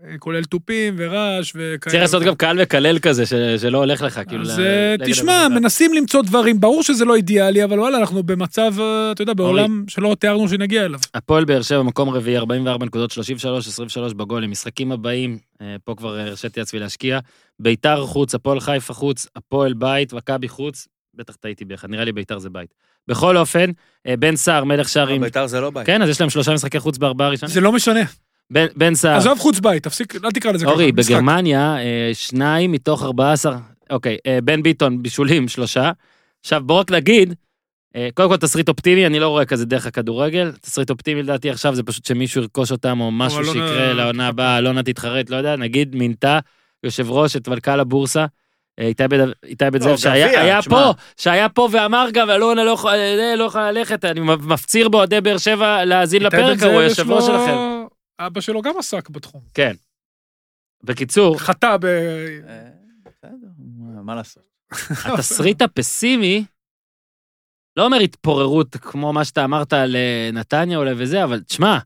אה, כולל תופים ורעש וכאלה. צריך לעשות גם קהל מקלל כזה, ש- שלא הולך לך, כאילו... אז ל- אה, נגד תשמע, המדינה. מנסים למצוא דברים, ברור שזה לא אידיאלי, אבל וואלה, אנחנו במצב, אה, אתה יודע, בעולם שלא תיארנו שנגיע אליו. הפועל באר שבע, מקום רביעי, 44 נקודות, 33, 23 בגול, המשחקים הבאים, פה כבר הרשיתי לעצמי להשקיע. ביתר חוץ, הפועל חיפה חוץ, הפועל בית, מכבי חוץ, בטח טעיתי באחד, נראה לי ביתר זה בית. בכל אופן, בן סער, מלך שערים, ביתר זה לא בית. כן, אז יש להם שלושה משחקי חוץ בארבעה ראשונים. זה לא משנה. בן- בן סער, עזוב חוץ בית, תפסיק, אל תקרא לזה ככה. אורי. בגרמניה, אה, שניים מתוך 14, אוקיי, אה, בן ביטון, בישולים, שלושה. עכשיו, בוא רק נגיד, אה, קודם כל תסריט אופטימי, אני לא רואה כזה דרך הכדורגל. תסריט אופטימי לדעתי עכשיו זה פשוט שמישהו ירכוש אותם, או משהו אלונה- שיקרה לעונה הבאה, אלונה תתחרט, לא יודע, נגיד מינתה יושב ראש את מנכ"ל הבורסה. איתי בן- בן זאב, שהיה. פה, שהיה פה ואמר גם, אלונה לא יכולה לא ללכת, אני מפציר באוהדי באר שבע להאזין לפרק זאב, ההוא, יש יושב ראש שלכם. אבא שלו גם עסק בתחום. בקיצור, חטא ב... אה, בסדר, מה- לעשות? התסריט הפסימי, לא אומר התפוררות כמו מה שאתה אמרת על נתניה אולי וזה, אבל תשמע,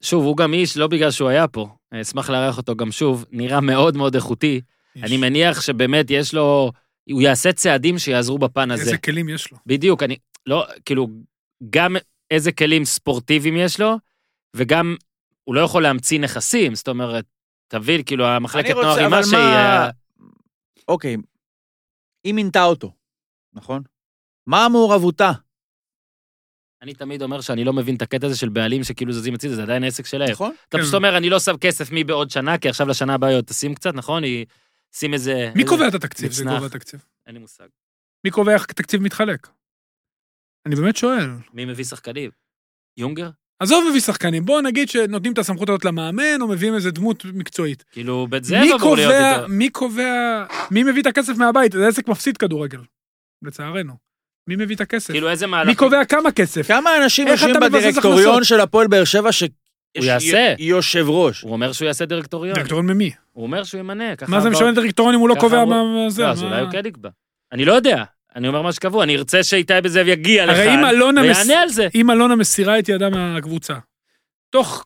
שוב, הוא גם איש, לא בגלל שהוא היה פה, אה, אשמח לארח אותו גם שוב, נראה מאוד מאוד איכותי. אני מניח שבאמת יש לו, הוא יעשה צעדים שיעזרו בפן הזה. איזה כלים יש לו. בדיוק, אני, לא, כאילו, גם איזה כלים ספורטיביים יש לו, וגם הוא לא יכול להמציא נכסים, זאת אומרת, תבין, כאילו, המחלקת רוצה, נוער אבל מה שהיא... מה- אה, אוקיי, היא מינתה אותו, נכון? מה מעורבותה? אני תמיד אומר שאני לא מבין את הקטע הזה של בעלים שכאילו זזים הצידה, זה עדיין עסק שלהם. נכון? אתה כן. פשוט אומר, אני לא שם כסף מי בעוד שנה, כי עכשיו לשנה הבאה היא עוד תשים קצת, נכון? היא... שים איזה... מי קובע את התקציב? זה. קובע התקציב. אין לי מושג. מי קובע איך התקציב מתחלק? אני באמת שואל. מי מביא שחקנים? יונגר? עזוב מביא שחקנים, בוא נגיד שנותנים את הסמכות הזאת למאמן, או מביאים איזה דמות מקצועית. כאילו, בית זאב אמור להיות קובע, איתו. מי קובע, מי מביא את הכסף מהבית? זה עסק מפסיד כדורגל, לצערנו. מי מביא את הכסף? כאילו, איזה מהלך... מי קובע כמה כסף? כמה אנשים יושבים בדירקטוריון? של הפועל באר שבע ש... הוא יעשה. יושב ראש. הוא אומר שהוא יעשה דירקטוריון. דירקטוריון ממי? הוא אומר שהוא ימנה. מה זה משנה דירקטוריון אם הוא לא קובע מה זה? לא, אז אולי הוא כן יקבע. אני לא יודע. אני אומר מה שקבוע, אני ארצה שאיתי בן זאב יגיע לכאן, אלונה מס- ויענה על זה. אם אלונה מסירה את ידה מהקבוצה, תוך,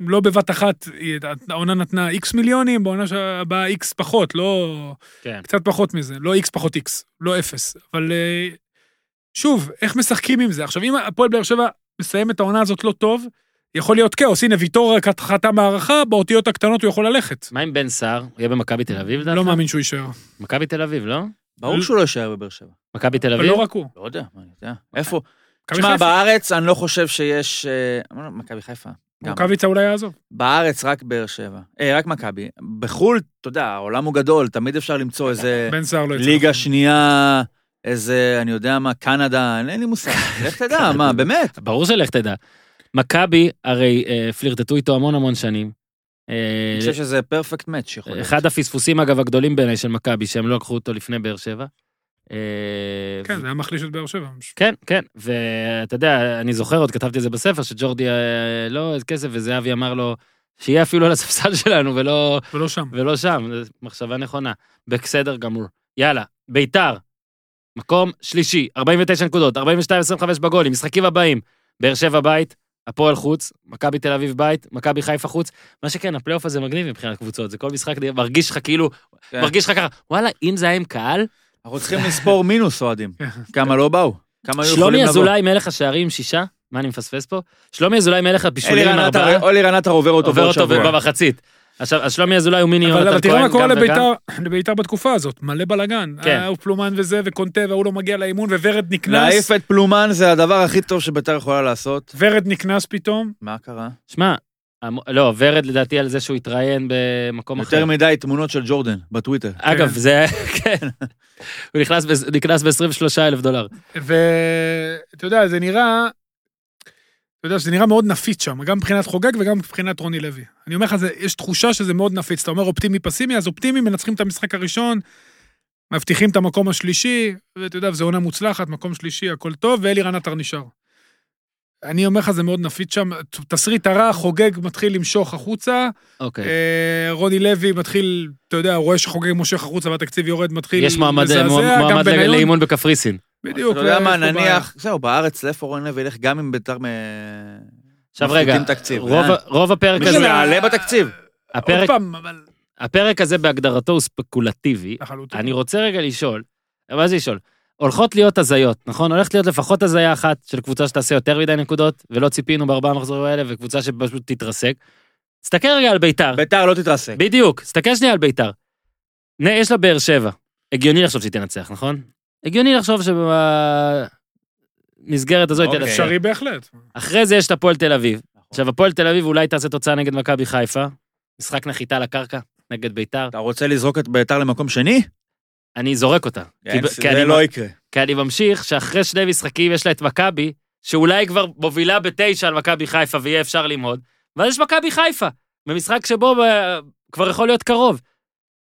לא בבת אחת, העונה נתנה איקס מיליונים, בעונה הבאה איקס פחות, לא... כן. קצת פחות מזה, לא איקס פחות איקס, לא אפס. אבל אה, שוב, איך משחקים עם זה? עכשיו, אם הפועל באר שבע מסיים את העונה הזאת לא טוב, יכול להיות כאוס. הנה, ויטור רק חתם בהערכה, באותיות הקטנות הוא יכול ללכת. מה עם בן סער? הוא יהיה במכבי תל אביב, לדעתך? לא מאמין שהוא יישאר. מכבי תל אביב, לא? ברור שהוא לא יישאר בבאר שבע. מכבי תל אבל אביב? לא רק הוא. לא יודע, מה אני יודע. איפה? מכבי תשמע. בארץ אני לא חושב שיש... אה, מכבי חיפה. גם. רוקאביצה אולי יעזוב. בארץ רק באר שבע. אה, רק מכבי. בחו"ל, אתה יודע, העולם הוא גדול, תמיד אפשר למצוא איזה בן סער לא יצא. ליגה שנייה, איזה, אני יודע מה, קנדה, אין לי מושג. לך תדע, מה, באמת? ברור שלך תדע. מכבי, הרי אה, פלירטטו איתו המון המון שנים. אה, אני חושב שזה פרפקט מאץ' יכול להיות. אחד הפספוסים, אגב, הגדולים בעיניי של מכבי, שהם לא לקחו אותו לפני באר שבע. אה, כן, זה היה מחליש את באר שבע. כן, כן, ואתה יודע, אני זוכר, עוד כתבתי את זה בספר, שג'ורדי אה, לא איזה כסף, וזהבי אמר לו, שיהיה אפילו על הספסל שלנו, ולא, ולא שם. ולא שם, זו מחשבה נכונה. בסדר גמור. יאללה, ביתר, מקום שלישי, 49 נקודות, 42-25 בגולים, משחקים הבאים, באר שבע בית, הפועל חוץ, מכבי תל אביב בית, מכבי חיפה חוץ. מה שכן, הפלייאוף הזה מגניב מבחינת קבוצות, זה כל משחק מרגיש לך כאילו, כן. מרגיש לך ככה, וואלה, אם זה היה עם קהל, אנחנו צריכים לספור מינוס אוהדים. כמה לא באו? כמה היו יכולים שלומי לבוא? אזולאי מלך השערים שישה, מה אני מפספס פה? שלומי אזולאי מלך הבישולים עם ארבעה, אלירן עטר עובר אותו עובר בעוד אותו שבוע. במחצית. עכשיו, אז שלומי אזולאי הוא מיני אבל אבל יונתן תראה כהן, מה קורה. לביתר, לביתר בתקופה הזאת, מלא בלאגן. כן. היה פלומן וזה, וקונטה, והוא לא מגיע לאימון, וורד נקנס. להעיף את פלומן זה הדבר הכי טוב שביתר יכולה לעשות. ורד נקנס פתאום. מה קרה? שמע, המ- לא, ורד לדעתי על זה שהוא התראיין במקום אחר. יותר מדי תמונות של ג'ורדן בטוויטר. אגב, זה, כן. הוא נכנס ב-23 אלף דולר. ואתה יודע, זה נראה, אתה יודע, זה נראה מאוד נפיץ שם, גם מבחינת חוגג וגם מבחינת רוני לוי. אני אומר לך, זה- יש תחושה שזה מאוד נפיץ. אתה אומר אופטימי פסימי, אז אופטימי מנצחים את המשחק הראשון, מבטיחים את המקום השלישי, ואתה יודע, זו עונה מוצלחת, מקום שלישי, הכל טוב, ואלירן עטר נשאר. אני אומר לך, זה מאוד נפיץ שם. תסריט הרע, חוגג מתחיל למשוך החוצה, אוקיי. אה, רוני לוי מתחיל, אתה יודע, רואה שחוגג מושך החוצה והתקציב יורד, מתחיל יש מועמד לזעזע, מועמד בניון. לאימון בקפריסין. בדיוק. אתה יודע מה. נניח, זהו, בארץ לאיפה רון לוי ילך גם אם ביתר מ... עכשיו מפחיתים רגע, תקציב. רוב- הפרק מישהו הזה, יעלה בתקציב. עוד הפרק- פעם, אבל... הפרק הזה בהגדרתו הוא ספקולטיבי. לחלוטין. אני רוצה רגע לשאול, מה זה לשאול? הולכות להיות הזיות, נכון? הולכת להיות לפחות הזיה אחת של קבוצה שתעשה יותר מדי נקודות, ולא ציפינו בארבעה מחזורים האלה, וקבוצה שפשוט תתרסק. תסתכל רגע על ביתר. ביתר לא תתרסק. בדיוק, תסתכל שנייה על ביתר. נה, יש לה באר שבע. הגיוני לחשוב שהיא תנצח, נכון? הגיוני לחשוב שבמסגרת הזו אוקיי. תנצח. אפשרי בהחלט. אחרי זה יש את הפועל תל אביב. עכשיו, הפועל תל אביב אולי תעשה תוצאה נגד מכבי חיפה. משחק נחיתה לקרקע, נגד ביתר. אתה רוצה לזרוק את ביתר למקום שני? אני זורק אותה. כי ב- כי זה אני- לא יקרה. כי אני ממשיך שאחרי שני משחקים יש לה את מכבי, שאולי כבר מובילה בתשע על מכבי חיפה ויהיה אפשר ללמוד, ואז יש מכבי חיפה, במשחק שבו כבר יכול להיות קרוב.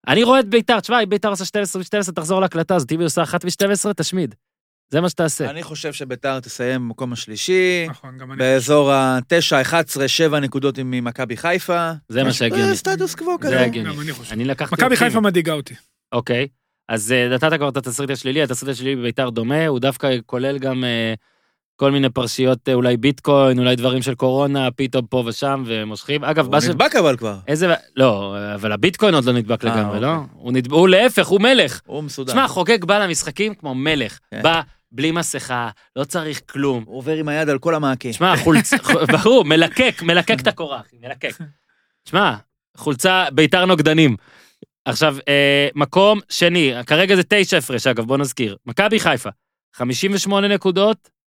אני רואה את ביתר, תשמע, אם ביתר עושה 12 ו-12, תחזור להקלטה הזאת, אם היא עושה 1 ו-12, תשמיד. זה מה שתעשה. אני חושב שביתר תסיים במקום השלישי, נכון, גם אני. באזור ה-9, 11, 7 נקודות עם ממכבי חיפה. זה מה שהגיוני. זה סטטוס קוו זה כזה. הגיוני. גם אני חושב. אני לקחתי... מכבי. חיפה מדאיגה אותי. אוקיי, אז אה, נתת כבר את התסריט השלילי, התסריט השלילי בביתר דומה, הוא דווקא כולל גם אה, כל מיני פרשיות, אה, אולי ביטקוין, אולי דברים של קורונה, פתאום פה ושם, ומושכים. אגב, הוא ש... נדבק אבל כבר. איזה... לא, אבל הביטקוין עוד לא נדבק אה, לגמרי, לא? אוקיי. הוא נדבק, הוא להפך, הוא מלך. הוא מסודר. תשמע, חוגג בא למשחקים כמו מלך. כן. בא בלי מסכה, לא צריך כלום. הוא עובר עם היד על כל המעקה. תשמע, חולצה, ברור, מלקק, מלקק את הקורה, אחי, מלקק. תשמע, חולצה ביתר נוגדנים. עכשיו, אה, מקום שני, כרגע זה תשע הפרש, אגב, בוא נזכיר. מכבי חיפה, 58 נקודות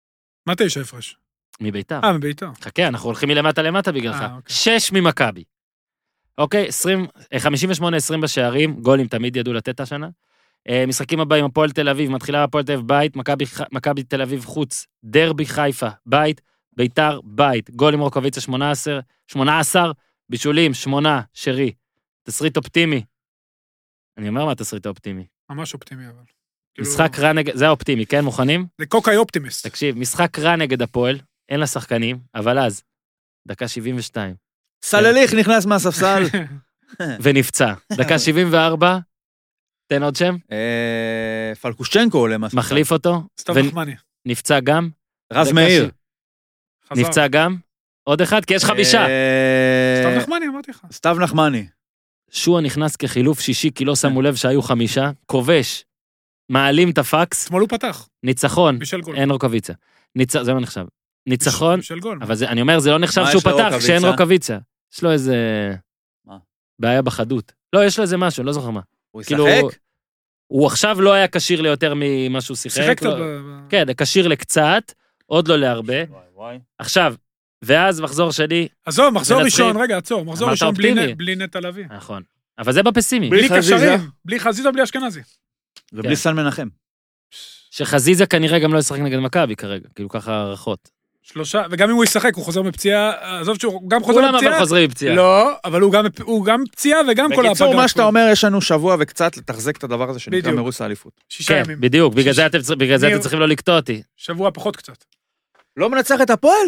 מה תשע הפרש? מביתר. אה, מביתר. חכה, אנחנו הולכים מלמטה למטה בגללך. אה, אוקיי. שש ממכבי. אוקיי, 20, אה, 58-20 בשערים, גולים תמיד ידעו לתת השנה. אה, משחקים הבאים, הפועל תל אביב, מתחילה הפועל תל אביב בית, מכבי תל אביב חוץ, דרבי חיפה, בית, ביתר, בית, גול עם רוקוויצה 18, 18, בישולים, 8, שרי. תסריט אופטימי. אני אומר מה התסריט האופטימי. ממש אופטימי אבל. כאילו, משחק רע נגד, זה האופטימי, כן? מוכנים? זה קוקאי אופטימיסט. תקשיב, משחק רע נגד הפועל, אין לה שחקנים, אבל אז, דקה 72, סלליך נכנס מהספסל. ונפצע. דקה 74, תן עוד שם, אה, פלקושצ'נקו עולה מהספסל. מחליף אותו, סתיו ונ- נחמני. נפצע גם. רז מאיר. נפצע גם. עוד אחד, כי יש חמישה. אה, סתיו נחמני, אמרתי לך. סתיו נחמני. שועה נכנס כחילוף שישי, כי לא שמו לב שהיו חמישה. כובש, מעלים את הפקס, אתמול הוא פתח, ניצחון, בישל גול. אין רוקוויצה. ניצ... זה לא נחשב. ניצחון, בישל גול. אבל זה, אני אומר, זה לא נחשב מה שהוא יש פתח לרוקוויצה? כשאין רוקוויצה. יש לו איזה... מה? בעיה בחדות. לא, יש לו איזה משהו, לא זוכר מה. הוא כאילו, ישחק? הוא עכשיו לא היה כשיר ליותר ממה שהוא שיחק. שיחק קצת. לא- ב- כן, כשיר לקצת, עוד לא להרבה. עכשיו, ואז מחזור שני, עזוב, מחזור מנצחים. ראשון, רגע, עצור, מחזור אמרת ראשון בלי אופטימי. נ- בלי נטע לביא. נכון. אבל זה בפסימי. בלי חזיזה? קשרים, בלי חזיזה, בלי אשכנזי. ובלי כן. סן מנחם. שחזיזה כנראה גם לא ישחק נגד מכבי כרגע, כאילו ככה הערכות. שלושה, וגם אם הוא ישחק, הוא חוזר מפציעה, עזוב שהוא גם חוזר כולם אבל מפציעה. חוזרים מפציעה. לא, אבל הוא גם- הוא גם פציעה וגם כל בקיצור, הפגרה. מה שאתה אומר, יש לנו שבוע וקצת לתחזק את הדבר הזה שנקרא. מרוץ האליפות. שישה כן, ימים. בדיוק, בגלל זה אתם צר- בגלל זה ניר- אתם צריכים לא לקטוע אותי. שבוע פחות קצת. לא מנצח את הפועל?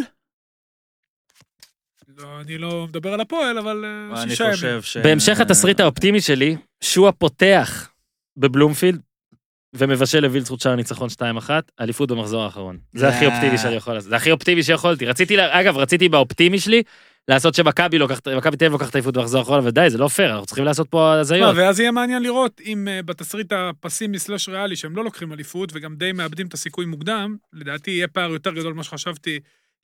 לא, אני לא מדבר על הפועל, אבל אה, שישה ימים. ש... בהמשך התסריט האופטימי שלי, שועה פותח בבלומפילד, ומבשל לווילצחוט שער ניצחון 2-1, אליפות במחזור האחרון. זה הכי אה. אופטימי שאני יכול לעשות. זה הכי אופטימי שיכולתי. רציתי, אגב, רציתי באופטימי שלי, לעשות שמכבי לוקחת, מכבי תל אביב לוקחת אליפות במחזור האחרון, אבל די, זה לא פייר, אנחנו צריכים לעשות פה הזיות. ואז יהיה מעניין לראות אם אה, בתסריט הפסימי סלאש ריאלי, שהם לא לוקחים אליפות, וגם די מאבדים את הסיכוי מוקדם, לדעתי יהיה פער יותר גדול ממה שחשבתי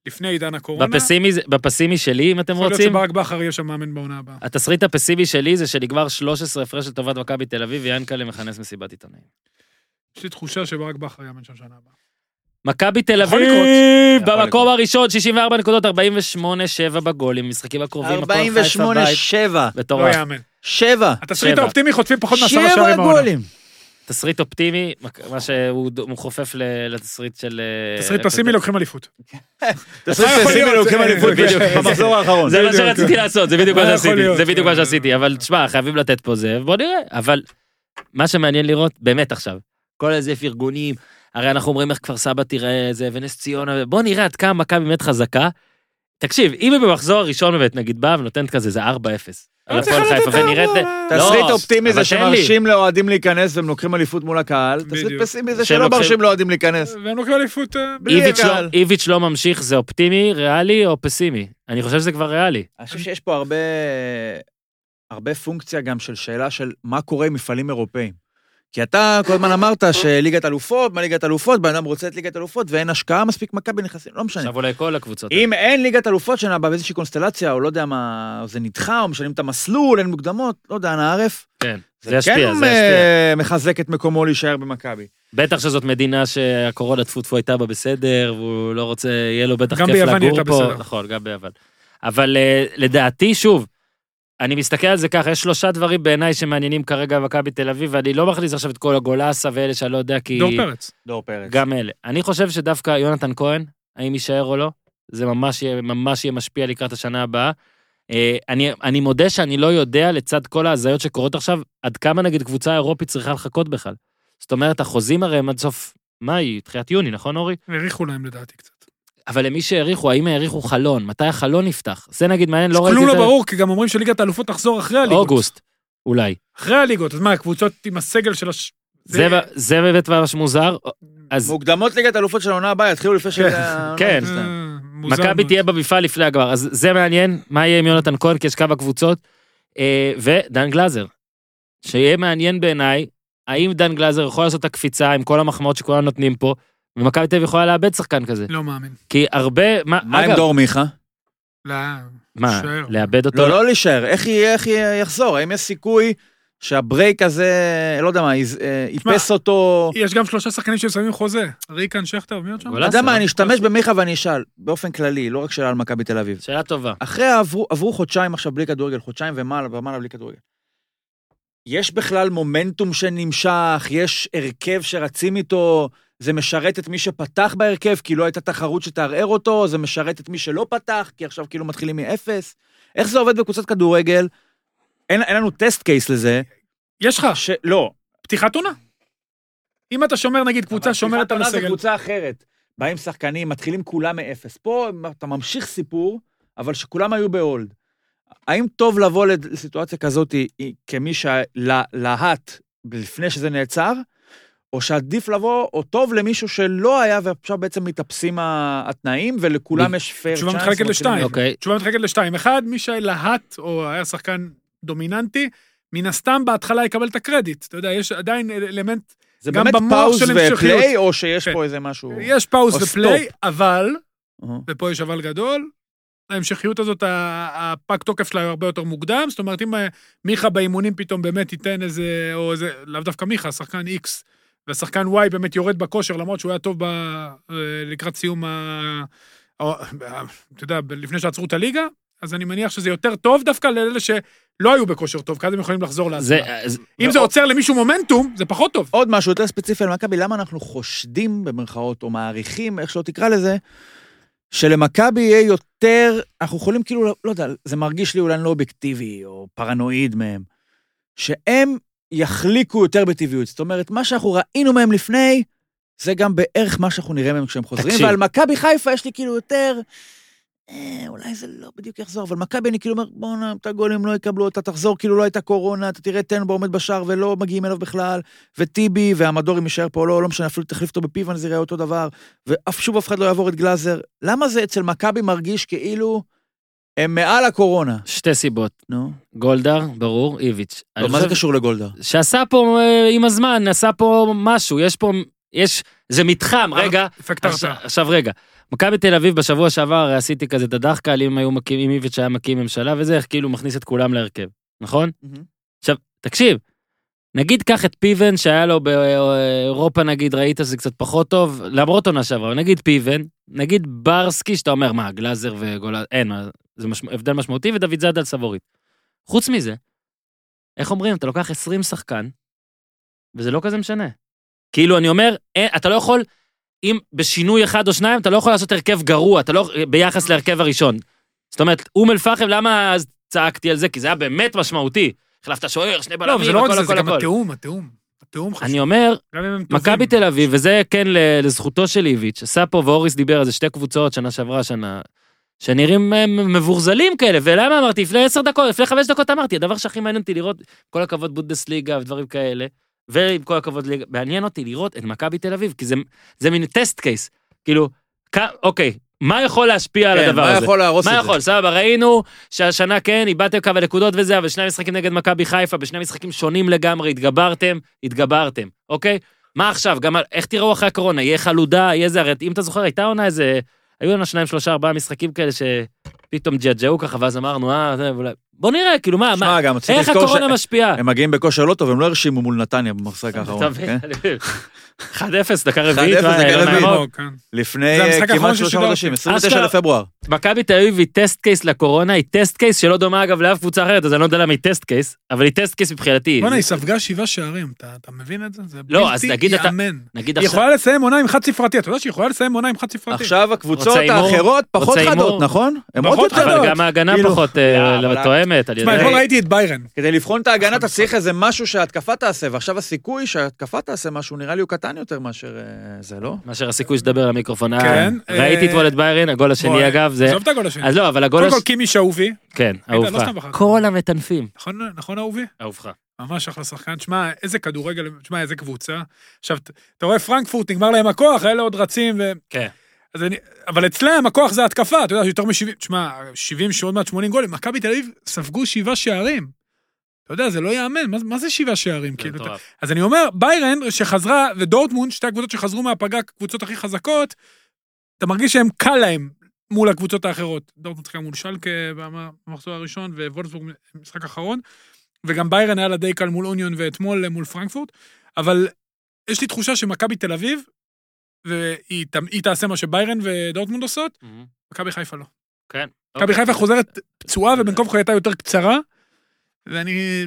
לפני עידן הקורונה. בפסימי, בפסימי שלי, אם אתם יכול להיות רוצים, שברק בכר יהיה שם מאמן בעונה הבאה. התסריט הפסימי שלי זה שנגמר 13 הפרש לטובת מכבי תל אביב, ויאנקל'ה מכנס מסיבת עיתונאים. יש לי תחושה שברק בכר יאמן שם שנה הבאה. מכבי תל אביב, במקום. הראשון, 64 נקודות, 48-7 בגולים, משחקים הקרובים, הפועל חיפה 48, בית, 7. לא מטורף. יאמן. 7. התסריט שבע. האופטימי חוטפים פחות מעשרה שערים 7 העונה. גולים. תסריט אופטימי, מה שהוא הוא חופף ל- לתסריט של... אה, תסריט פסימי לוקחים אליפות. תסריט פסימי לוקחים אליפות בדיוק. במחזור האחרון. זה מה. שרציתי לעשות, זה בדיוק מה יכול שעשיתי? זה בדיוק מה. שעשיתי, אבל תשמע, חייבים לתת פה זה, בוא נראה, אבל מה שמעניין לראות, באמת עכשיו, כל איזה פרגונים, הרי אנחנו אומרים איך כפר סבא תראה זה, ונס ציונה, בוא נראה עד כמה מכבי באמת חזקה. תקשיב, אם היא במחזור הראשון באמת, נגיד באה ונותנת כזה, זה 4-0. על לא הפועל צריך חיפה, לתת ונראית... ארבע. תסריט לא, אופטימי זה. שמרשים לאוהדים להיכנס והם לוקחים אליפות מול הקהל. תסריט. פסימי זה שלא מרשים לאוהדים להיכנס. והם לוקחים אליפות... אה, בלי איביץ' לא- הקהל. איביץ' לא ממשיך, זה אופטימי, ריאלי או פסימי? אני חושב שזה כבר ריאלי. אני חושב שיש פה הרבה פונקציה גם של שאלה של מה קורה עם מפעלים אירופאים. כי אתה כל הזמן אמרת שליגת אלופות, מה ליגת אלופות, בן אדם רוצה את ליגת אלופות ואין השקעה מספיק מכבי נכנסים, לא משנה. עכשיו אולי כל הקבוצות. אם אין ליגת אלופות שנה הבאה באיזושהי קונסטלציה, או לא יודע מה, זה נדחה, או משנים את המסלול, אין מוקדמות, לא יודע, אנא ערף. כן, זה כן ישפיע, זה ישפיע. אה, מחזק את מקומו להישאר במכבי. בטח שזאת מדינה שהקורונה טפו טפו הייתה בה בסדר, והוא לא רוצה, יהיה לו בטח גם כיף ביוון היא לגור הייתה פה. בסדר. נכון, גם ביוון. אבל אה, לדעתי, שוב, אני מסתכל על זה ככה, יש שלושה דברים בעיניי שמעניינים כרגע במכבי תל אביב, ואני לא מכניס עכשיו את כל הגולסה ואלה שאני לא יודע, כי... דור פרץ. דור פרץ. גם אלה. אני חושב שדווקא יונתן כהן, האם יישאר או לא, זה ממש יהיה, ממש יהיה משפיע לקראת השנה הבאה. אה, אני, אני מודה שאני לא יודע, לצד כל ההזיות שקורות עכשיו, עד כמה נגיד קבוצה אירופית צריכה לחכות בכלל. זאת אומרת, החוזים הרי הם עד סוף מאי, תחילת יוני, נכון אורי? האריכו להם לדעתי קצת. אבל למי שהעריכו, האם העריכו חלון? מתי החלון נפתח? זה נגיד מעניין, לא ראיתי כלום את לא זה. ברור, כי גם אומרים שליגת האלופות תחזור אחרי הליגות. אוגוסט, אולי. אחרי הליגות, אז מה, הקבוצות עם הסגל של הש... זה, ב- זה באמת ממש מוזר. אז מוקדמות ליגת אלופות של העונה הבאה יתחילו לפני ש... כן. אה, מוזר מכבי. תהיה במפעל לפני הגמר, אז זה מעניין, מה יהיה עם יונתן כהן, כי יש כמה קבוצות, אה, ודן גלאזר. שיהיה מעניין בעיניי, האם דן גלאזר יכול לעשות את הקפיצה עם כל המחמאות שכולם נותנים פה, ומכבי תל אביב יכולה לאבד שחקן כזה. לא מאמין. כי הרבה, מה, מה עם אגב, דור מיכה? לא, מה, שער. לאבד אותו? לא, לא להישאר, איך איך יחזור? האם יש סיכוי שהברייק הזה, לא יודע מה, אה, איפס אותו? יש גם שלושה שחקנים ששמים חוזה. ריקן, שכטר, מי עוד שם? אתה יודע מה, לא? אני אשתמש במיכה ואני אשאל, באופן כללי, לא רק שאלה על מכבי תל אביב. שאלה טובה. אחרי עברו, עברו חודשיים עכשיו בלי כדורגל, חודשיים ומעלה ומעלה בלי כדורגל. יש בכלל מומנטום שנמשך, יש הרכב שרצים איתו, זה משרת את מי שפתח בהרכב, כי לא הייתה תחרות שתערער אותו, זה משרת את מי שלא פתח, כי עכשיו כאילו מתחילים מאפס. איך זה עובד בקבוצת כדורגל? אין, אין לנו test case לזה. יש לך, ש... לא. פתיחת עונה. אם אתה שומר, נגיד, קבוצה שומרת פתיחת על עונה זה הסגל. קבוצה אחרת. באים שחקנים, מתחילים כולם מאפס. פה אתה ממשיך סיפור, אבל שכולם היו ב hold. האם טוב לבוא לסיטואציה כזאת כמי שלהט לפני שזה נעצר, או שעדיף לבוא, או טוב למישהו שלא היה, ועכשיו בעצם מתאפסים התנאים, ולכולם יש פייר תשובה chance. מתחלקת ומתחילים לשתיים. אוקיי. תשובה מתחלקת לשתיים. אחד, מי שלהט, או היה שחקן דומיננטי, מן הסתם בהתחלה יקבל את הקרדיט. אתה יודע, יש עדיין אלמנט, זה גם באמת pause המשכיות. ו play, או שיש כן. פה איזה משהו... יש pause או ו play. אבל. ופה יש אבל גדול, ההמשכיות הזאת, ה- הפג תוקף שלה הוא הרבה יותר מוקדם, זאת אומרת, אם אה, מיכה באימונים פתאום באמת ייתן איזה, או איזה, לאו דווקא מיכה, שחקן X, והשחקן Y באמת יורד בכושר, למרות שהוא היה טוב ב, אה, לקראת סיום ה... אתה יודע, לפני שעצרו את הליגה, אז אני מניח שזה יותר טוב דווקא לאלה שלא היו בכושר טוב, כי אז הם יכולים לחזור. זה, זה- אם זה עוצר למישהו מומנטום, זה פחות טוב. עוד משהו יותר ספציפי על מכבי, למה אנחנו חושדים במרכאות, או מעריכים, איך שלא תקרא לזה, שלמכבי יהיה יותר, אנחנו יכולים כאילו, לא, לא יודע, זה מרגיש לי אולי לא אובייקטיבי, או פרנואיד מהם, שהם יחליקו יותר בטבעיות. זאת אומרת, מה שאנחנו ראינו מהם לפני, זה גם בערך מה שאנחנו נראה מהם כשהם חוזרים, תקשיב. ועל מכבי חיפה יש לי כאילו יותר... אה, אולי זה לא בדיוק יחזור, אבל מכבי אני כאילו אומר, בואנה, את הגולים לא יקבלו, אתה תחזור כאילו לא הייתה קורונה, אתה תראה טנבו עומד בשער ולא מגיעים אליו בכלל, וטיבי והמדורים יישאר פה, לא, לא משנה, אפילו תחליף אותו בפיוון, זה יראה אותו דבר, ושוב אף אחד לא יעבור את גלאזר. למה זה אצל מכבי מרגיש כאילו הם מעל הקורונה? שתי סיבות. נו, גולדהר, ברור, איביץ'. אבל מה זה קשור לגולדה? שעשה פה אה, עם הזמן, עשה פה משהו, יש פה, יש, זה מתחם, רגע, אפקט עכשיו, הרתעה. עכשיו רגע. מכבי תל אביב בשבוע שעבר הרי עשיתי כזה את הדחקה, אם היו מקים, אם איביץ' היה מקים ממשלה וזה, איך כאילו מכניס את כולם להרכב, נכון? עכשיו, תקשיב, נגיד קח את פיבן שהיה לו באירופה נגיד, ראית שזה קצת פחות טוב, למרות עונה שעברה, נגיד פיבן, נגיד ברסקי, שאתה אומר, מה, גלאזר וגולאזר, אין, זה מש... הבדל משמעותי, ודוד זאדה על סבורית. חוץ מזה, איך אומרים, אתה לוקח 20 שחקן, וזה לא כזה משנה. כאילו, אני אומר, אין, אתה לא יכול, אם בשינוי אחד או שניים, אתה לא יכול לעשות הרכב גרוע, אתה לא, ביחס להרכב הראשון. זאת אומרת, אום אל-פחם, למה אז צעקתי על זה? כי זה היה באמת משמעותי. החלפת שוער, שני לא, בלמים, אבל זה לא רק הכל זה, זה הכל גם הכל. התיאום, התיאום. התיאום חשוב. אני אומר. מכבי תל אביב, וזה כן לזכותו של איביץ', עשה פה, ואוריס דיבר על זה, שתי קבוצות, שנה שעברה, שנה, שנראים אה, מבורזלים כאלה, ולמה אמרתי, לפני עשר דקות, לפני חמש דקות אמרתי, הדבר שהכי מעניין אותי לראות, כל הכבוד בונדסליגה ודברים כאלה, ועם כל הכבוד, ליגה, מעניין אותי לראות את מכבי תל אביב, כי זה, זה מין טסט קייס, כאילו, כ- אוקיי, מה יכול להשפיע על כן, הדבר מה הזה? יכול להרוס את מה זה? יכול, סבבה, ראינו שהשנה כן, איבדתם כמה נקודות וזה, אבל שני משחקים נגד מכבי חיפה, בשני משחקים שונים לגמרי, התגברתם, התגברתם, אוקיי? מה עכשיו, גם על- איך תראו אחרי הקורונה, יהיה חלודה, יהיה זה, הרי אם אתה זוכר, הייתה עונה איזה, היו לנו שניים, שלושה, ארבעה משחקים כאלה שפתאום ג'עג'עו ככה, ואז אמרנו, אה, זה, אולי... בוא נראה, כאילו, מה, מה, גם איך הקורונה משפיעה? שהם מגיעים בכושר לא טוב, הם לא הרשימו מול נתניה אתה האחרון? כן? 1-0, דקה רביעית, 1-0, מה, דקה לא רביעית. כן. לפני זה כמעט שלושה. חודשים, 29 אשכרה. לפברואר. מכבי תל אביב היא טסט קייס לקורונה, היא טסט קייס שלא דומה אגב לאף קבוצה אחרת, אז אני לא יודע למה היא test case, אבל היא test case מבחינתי. בוא'נה, היא ספגה שבעה שערים, אתה מבין את זה? זה לא, אז בלתי נגיד אתה- ייאמן. נגיד היא יכולה לסיים עונה עם חד ספרתי, אתה יודע שהיא יכולה לסיים עונה עם חד ספרתי. עכשיו הקבוצות? האחרות פחות חדות? נכון? הן עוד פחות יותר חדות. אבל. גם ההגנה כאילו- פחות אה, אה, מתואמת על תשמע. אתמול ראיתי את ביירן. כדי לבחון את ההגנה אתה צריך איזה משהו שההתקפה תעשה, ועכשיו הסיכוי שההתקפה תעשה משהו נראה לי הוא קטן יותר מאשר אה, זה, לא? מאשר הסיכוי שתדבר למיקרופון. אה, כן, ראיתי אתמול את ביירן, הגול השני אגב, זה... עזוב את הגול השני. אז לא, אבל הגול קודם. כל קימי שאהובי. כן, לא אהובך. כל המטנפים. נכון, נכון אהובי? אהובך. ממש אחלה שחקן. שמע, איזה כדורגל, שמע, איזה קבוצה. עכשיו, אתה רואה פרנקפורט, נגמר להם הכוח, אלה עוד רצים, ו... כן. אז אני, אבל אצלם הכוח זה התקפה, אתה יודע, יותר מ-70, תשמע, 70 שעוד מעט 80 גולים, מכבי תל אביב ספגו שבעה שערים. אתה יודע, זה לא ייאמן, מה, מה זה שבעה שערים? כאילו, אתה-. אז אני אומר, ביירן שחזרה, ודורטמונד, שתי הקבוצות שחזרו מהפגרה, הקבוצות הכי חזקות, אתה מרגיש שהם קל להם מול הקבוצות האחרות. דורטמונד שיחקה מול שלקה במחזור הראשון, ווולפסבורג משחק אחרון, וגם ביירן היה לה די קל מול אוניון ואתמול מול פרנקפורט, אבל יש לי תחושה שמכבי תל אביב, והיא תעשה מה שביירן ודורטמונד עושות. מכבי חיפה לא. כן. מכבי חיפה חוזרת פצועה ובין כה וכה הייתה יותר קצרה, ואני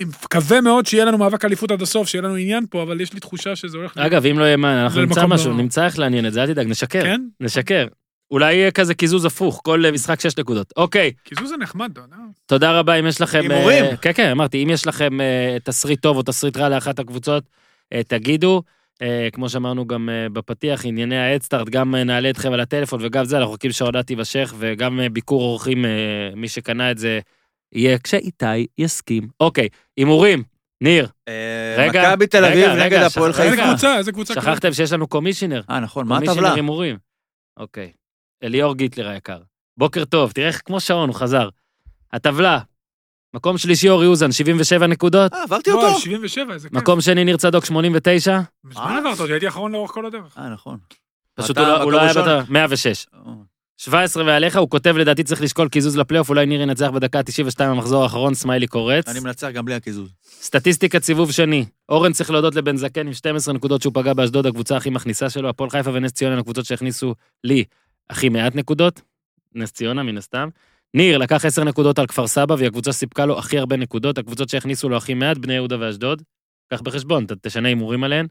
אני מקווה מאוד שיהיה לנו מאבק אליפות עד הסוף, שיהיה לנו עניין פה, אבל יש לי תחושה שזה הולך... אגב, אם לא יהיה מה, אנחנו נמצא משהו, לא- נמצא איך לעניין את זה, אל תדאג, נשקר. כן? נשקר. אולי יהיה כזה קיזוז הפוך, כל אה, משחק שש נקודות. אוקיי, קיזוז זה נחמד, אתה יודע. תודה רבה אם יש לכם... הימורים. אה, כן, כן, אמרתי, אם יש לכם אה, תסריט טוב או תסריט רע לאחת הקבוצות, אה, תגידו. אה, כמו שאמרנו גם אה, בפתיח, ענייני האדסטארט, גם אה, נעלה אתכם על הטלפון וגם זה, אנחנו מחכים שהעונה תימשך, וגם אה, ביקור אורחים, אה, מי שקנה את זה, יהיה כשאיתי יסכים. אוקיי, הימורים, ניר, רגע, מכבי תל אביב רגע, נגד רגע, הפועל איזה חיפה. רגע. קבוצה, איזה קבוצה. שכחתם שיש לנו קומישיונר. אה, נכון, מה קומישיונר הטבלה? הימורים. אוקיי. אליאור גיטלר היקר. בוקר טוב, תראה איך כמו שעון, הוא חזר. הטבלה, מקום שלישי אורי אוזן, 77 נקודות. אה, עברתי וואי, אותו. 77, איזה כיף. מקום שני ניר צדוק, 89. מזמן עברת אותי, הייתי אחרון לאורך כל הדרך. אה, נכון. פשוט הוא לא- הוא לא היה? בתור, 106. 17 ועליך, הוא כותב לדעתי צריך לשקול קיזוז לפלייאוף, אולי ניר ינצח בדקה 92 המחזור האחרון, סמיילי קורץ. אני מנצח גם בלי הקיזוז. סטטיסטיקת סיבוב שני, אורן צריך להודות לבן זקן עם 12 נקודות שהוא פגע באשדוד, הקבוצה הכי מכניסה שלו, הפועל חיפה ונס ציונה הן הקבוצות שהכניסו לי הכי מעט נקודות, נס ציונה מן הסתם. ניר לקח 10 נקודות על כפר סבא, והיא הקבוצה שסיפקה לו הכי הרבה נקודות, הקבוצות שהכניסו לו הכי מעט, בני יהודה ואשדוד. קח בחשבון, ת- תשנה הימורים עליהן.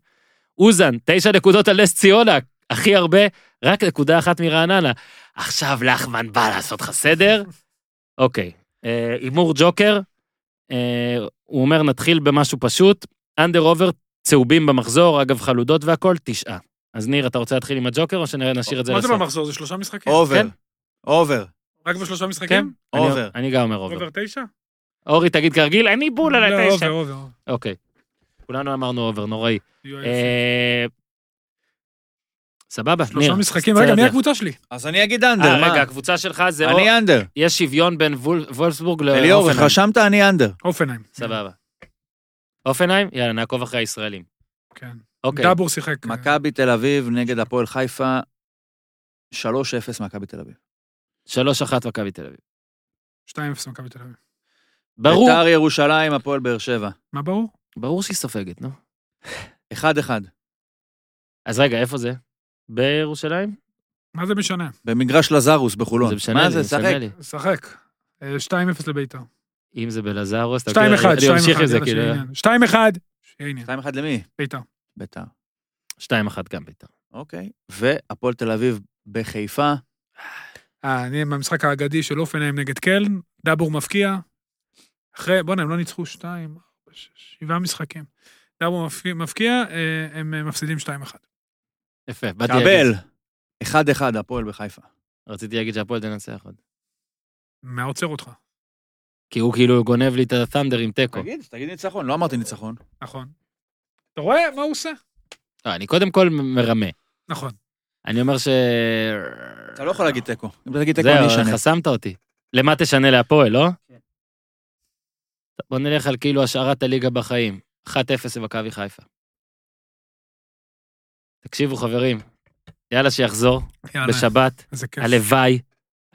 אוזן, 9 נקודות על נס ציונה, הכי הרבה, רק נקודה אחת מרעננה. עכשיו לחמן בא לעשות לך סדר. אוקיי, אה, הימור ג'וקר, אה, הוא אומר נתחיל במשהו פשוט, under over צהובים במחזור, אגב חלודות והכל, תשעה. אז ניר, אתה רוצה להתחיל עם הג'וקר או שנשאיר את זה מה זה לסוף? במחזור? זה שלושה משחקים. over. כן. over. רק בשלושה כן? משחקים? אני- over. אני גם אומר over. over תשע? אורי, תגיד כרגיל, אני בול על לא, התשע. over, over. אוקיי. כולנו אמרנו אובר, נוראי. אה, סבבה, שלושה ניר. משחקים. צא רגע, מי. הקבוצה שלי? אז אני אגיד אנדר, אה, מה? רגע, הקבוצה שלך זה... אני אנדר. יש שוויון בין וול- וולפסבורג אליאור, לאופנהיים. רשמת אני אנדר. אופנהיים. סבבה. אופנהיים? יאללה, נעקוב אחרי הישראלים. כן. אוקיי. דאבור שיחק. מכבי תל אביב נגד הפועל חיפה, 3-0 מכבי תל אביב. 3-1 מכבי תל אביב. 2-0 מכבי תל אביב. ברור, ביתר ירושלים, הפועל באר שבע. מה ברור? ברור שהיא סופגת, נו. 1-1. אז רגע, איפה זה? בירושלים? מה זה משנה? במגרש לזרוס בחולון. זה משנה מה לי, זה, שחק. לי. שחק. אה, 2-0 לביתר. אם זה בלזרוס, אתה 2-1, 2-1. אני ממשיך עם זה, כאילו. שיהיה עניין. 2-1. שיהיה עניין. 2-1 למי? ביתר. ביתר. 2-1 גם בית"ר. אוקיי. והפועל תל אביב בחיפה, אה, אני במשחק האגדי של אופנהיים נגד קלן, דאבור מפקיע. אחרי, בוא'נה, הם לא ניצחו 2, 4, 6, 7 משחקים. דאבור מפקיע- אה, הם אה, מפסידים 2-1. יפה, באתי להגיד. קבל. 1-1 הפועל בחיפה. רציתי להגיד שהפועל תנצח עוד. מה עוצר אותך? כי הוא כאילו גונב לי את הת'נדר עם תיקו. תגיד, תגיד ניצחון, לא אמרתי ניצחון. נכון. אתה רואה מה הוא עושה? לא, אני קודם כל מרמה. נכון. אני אומר ש... אתה לא יכול להגיד תיקו. אם אתה תגיד תיקו, אני זהו, אשנה. חסמת אותי. למה תשנה להפועל, לא? כן. בוא נלך על כאילו השארת הליגה בחיים. 1-0 למכבי חיפה. תקשיבו, חברים, יאללה שיחזור, יאללה, בשבת, איזה כיף. הלוואי.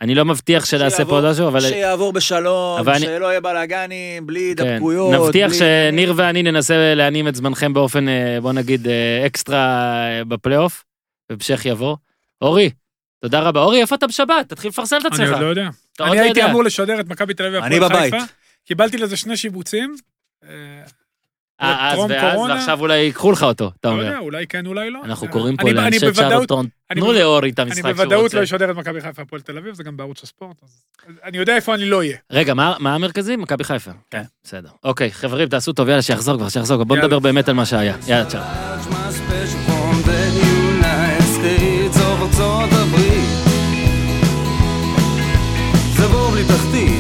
אני לא מבטיח שנעשה פה עוד משהו, אבל... שיעבור בשלום, אבל אני- שלא יהיה בלאגנים, בלי כן. דבקויות. נבטיח בלי- שניר ואני ננסה להנים את זמנכם באופן, אה, בוא נגיד, אה, אקסטרה אה, בפלייאוף, והמשך יבוא. אורי, תודה רבה. אורי, איפה אתה בשבת? תתחיל לפרסם את אני עצמך. עוד לא יודע. אני לא הייתי יודע. אמור לשדר את מכבי תל אביב אני והפועל בבית. חיפה. קיבלתי לזה שני שיבוצים. אה, אה, אז ואז? ועכשיו אולי ייקחו לך אותו, אתה לא אומר. יודע, אולי כן, אולי לא. אנחנו אה, קוראים פה אני- אני לאנשי בוודאות- צ'ארלטון, אני תנו לאורי את אני המשחק שהוא בוודאות רוצה. לא אשדר את מכבי חיפה הפועל תל אביב, זה גם בערוץ הספורט. אז אני יודע איפה אני לא אהיה. רגע, מה המרכזי? מכבי חיפה. כן. בסדר. אוקיי, חברים, תעשו טוב, יאללה, שיחזור כבר, שיחזור. בוא יאללה. נדבר באמת על מה שהיה. יאללה, צ'או. ארצות הברית. זה בור בלי תחתית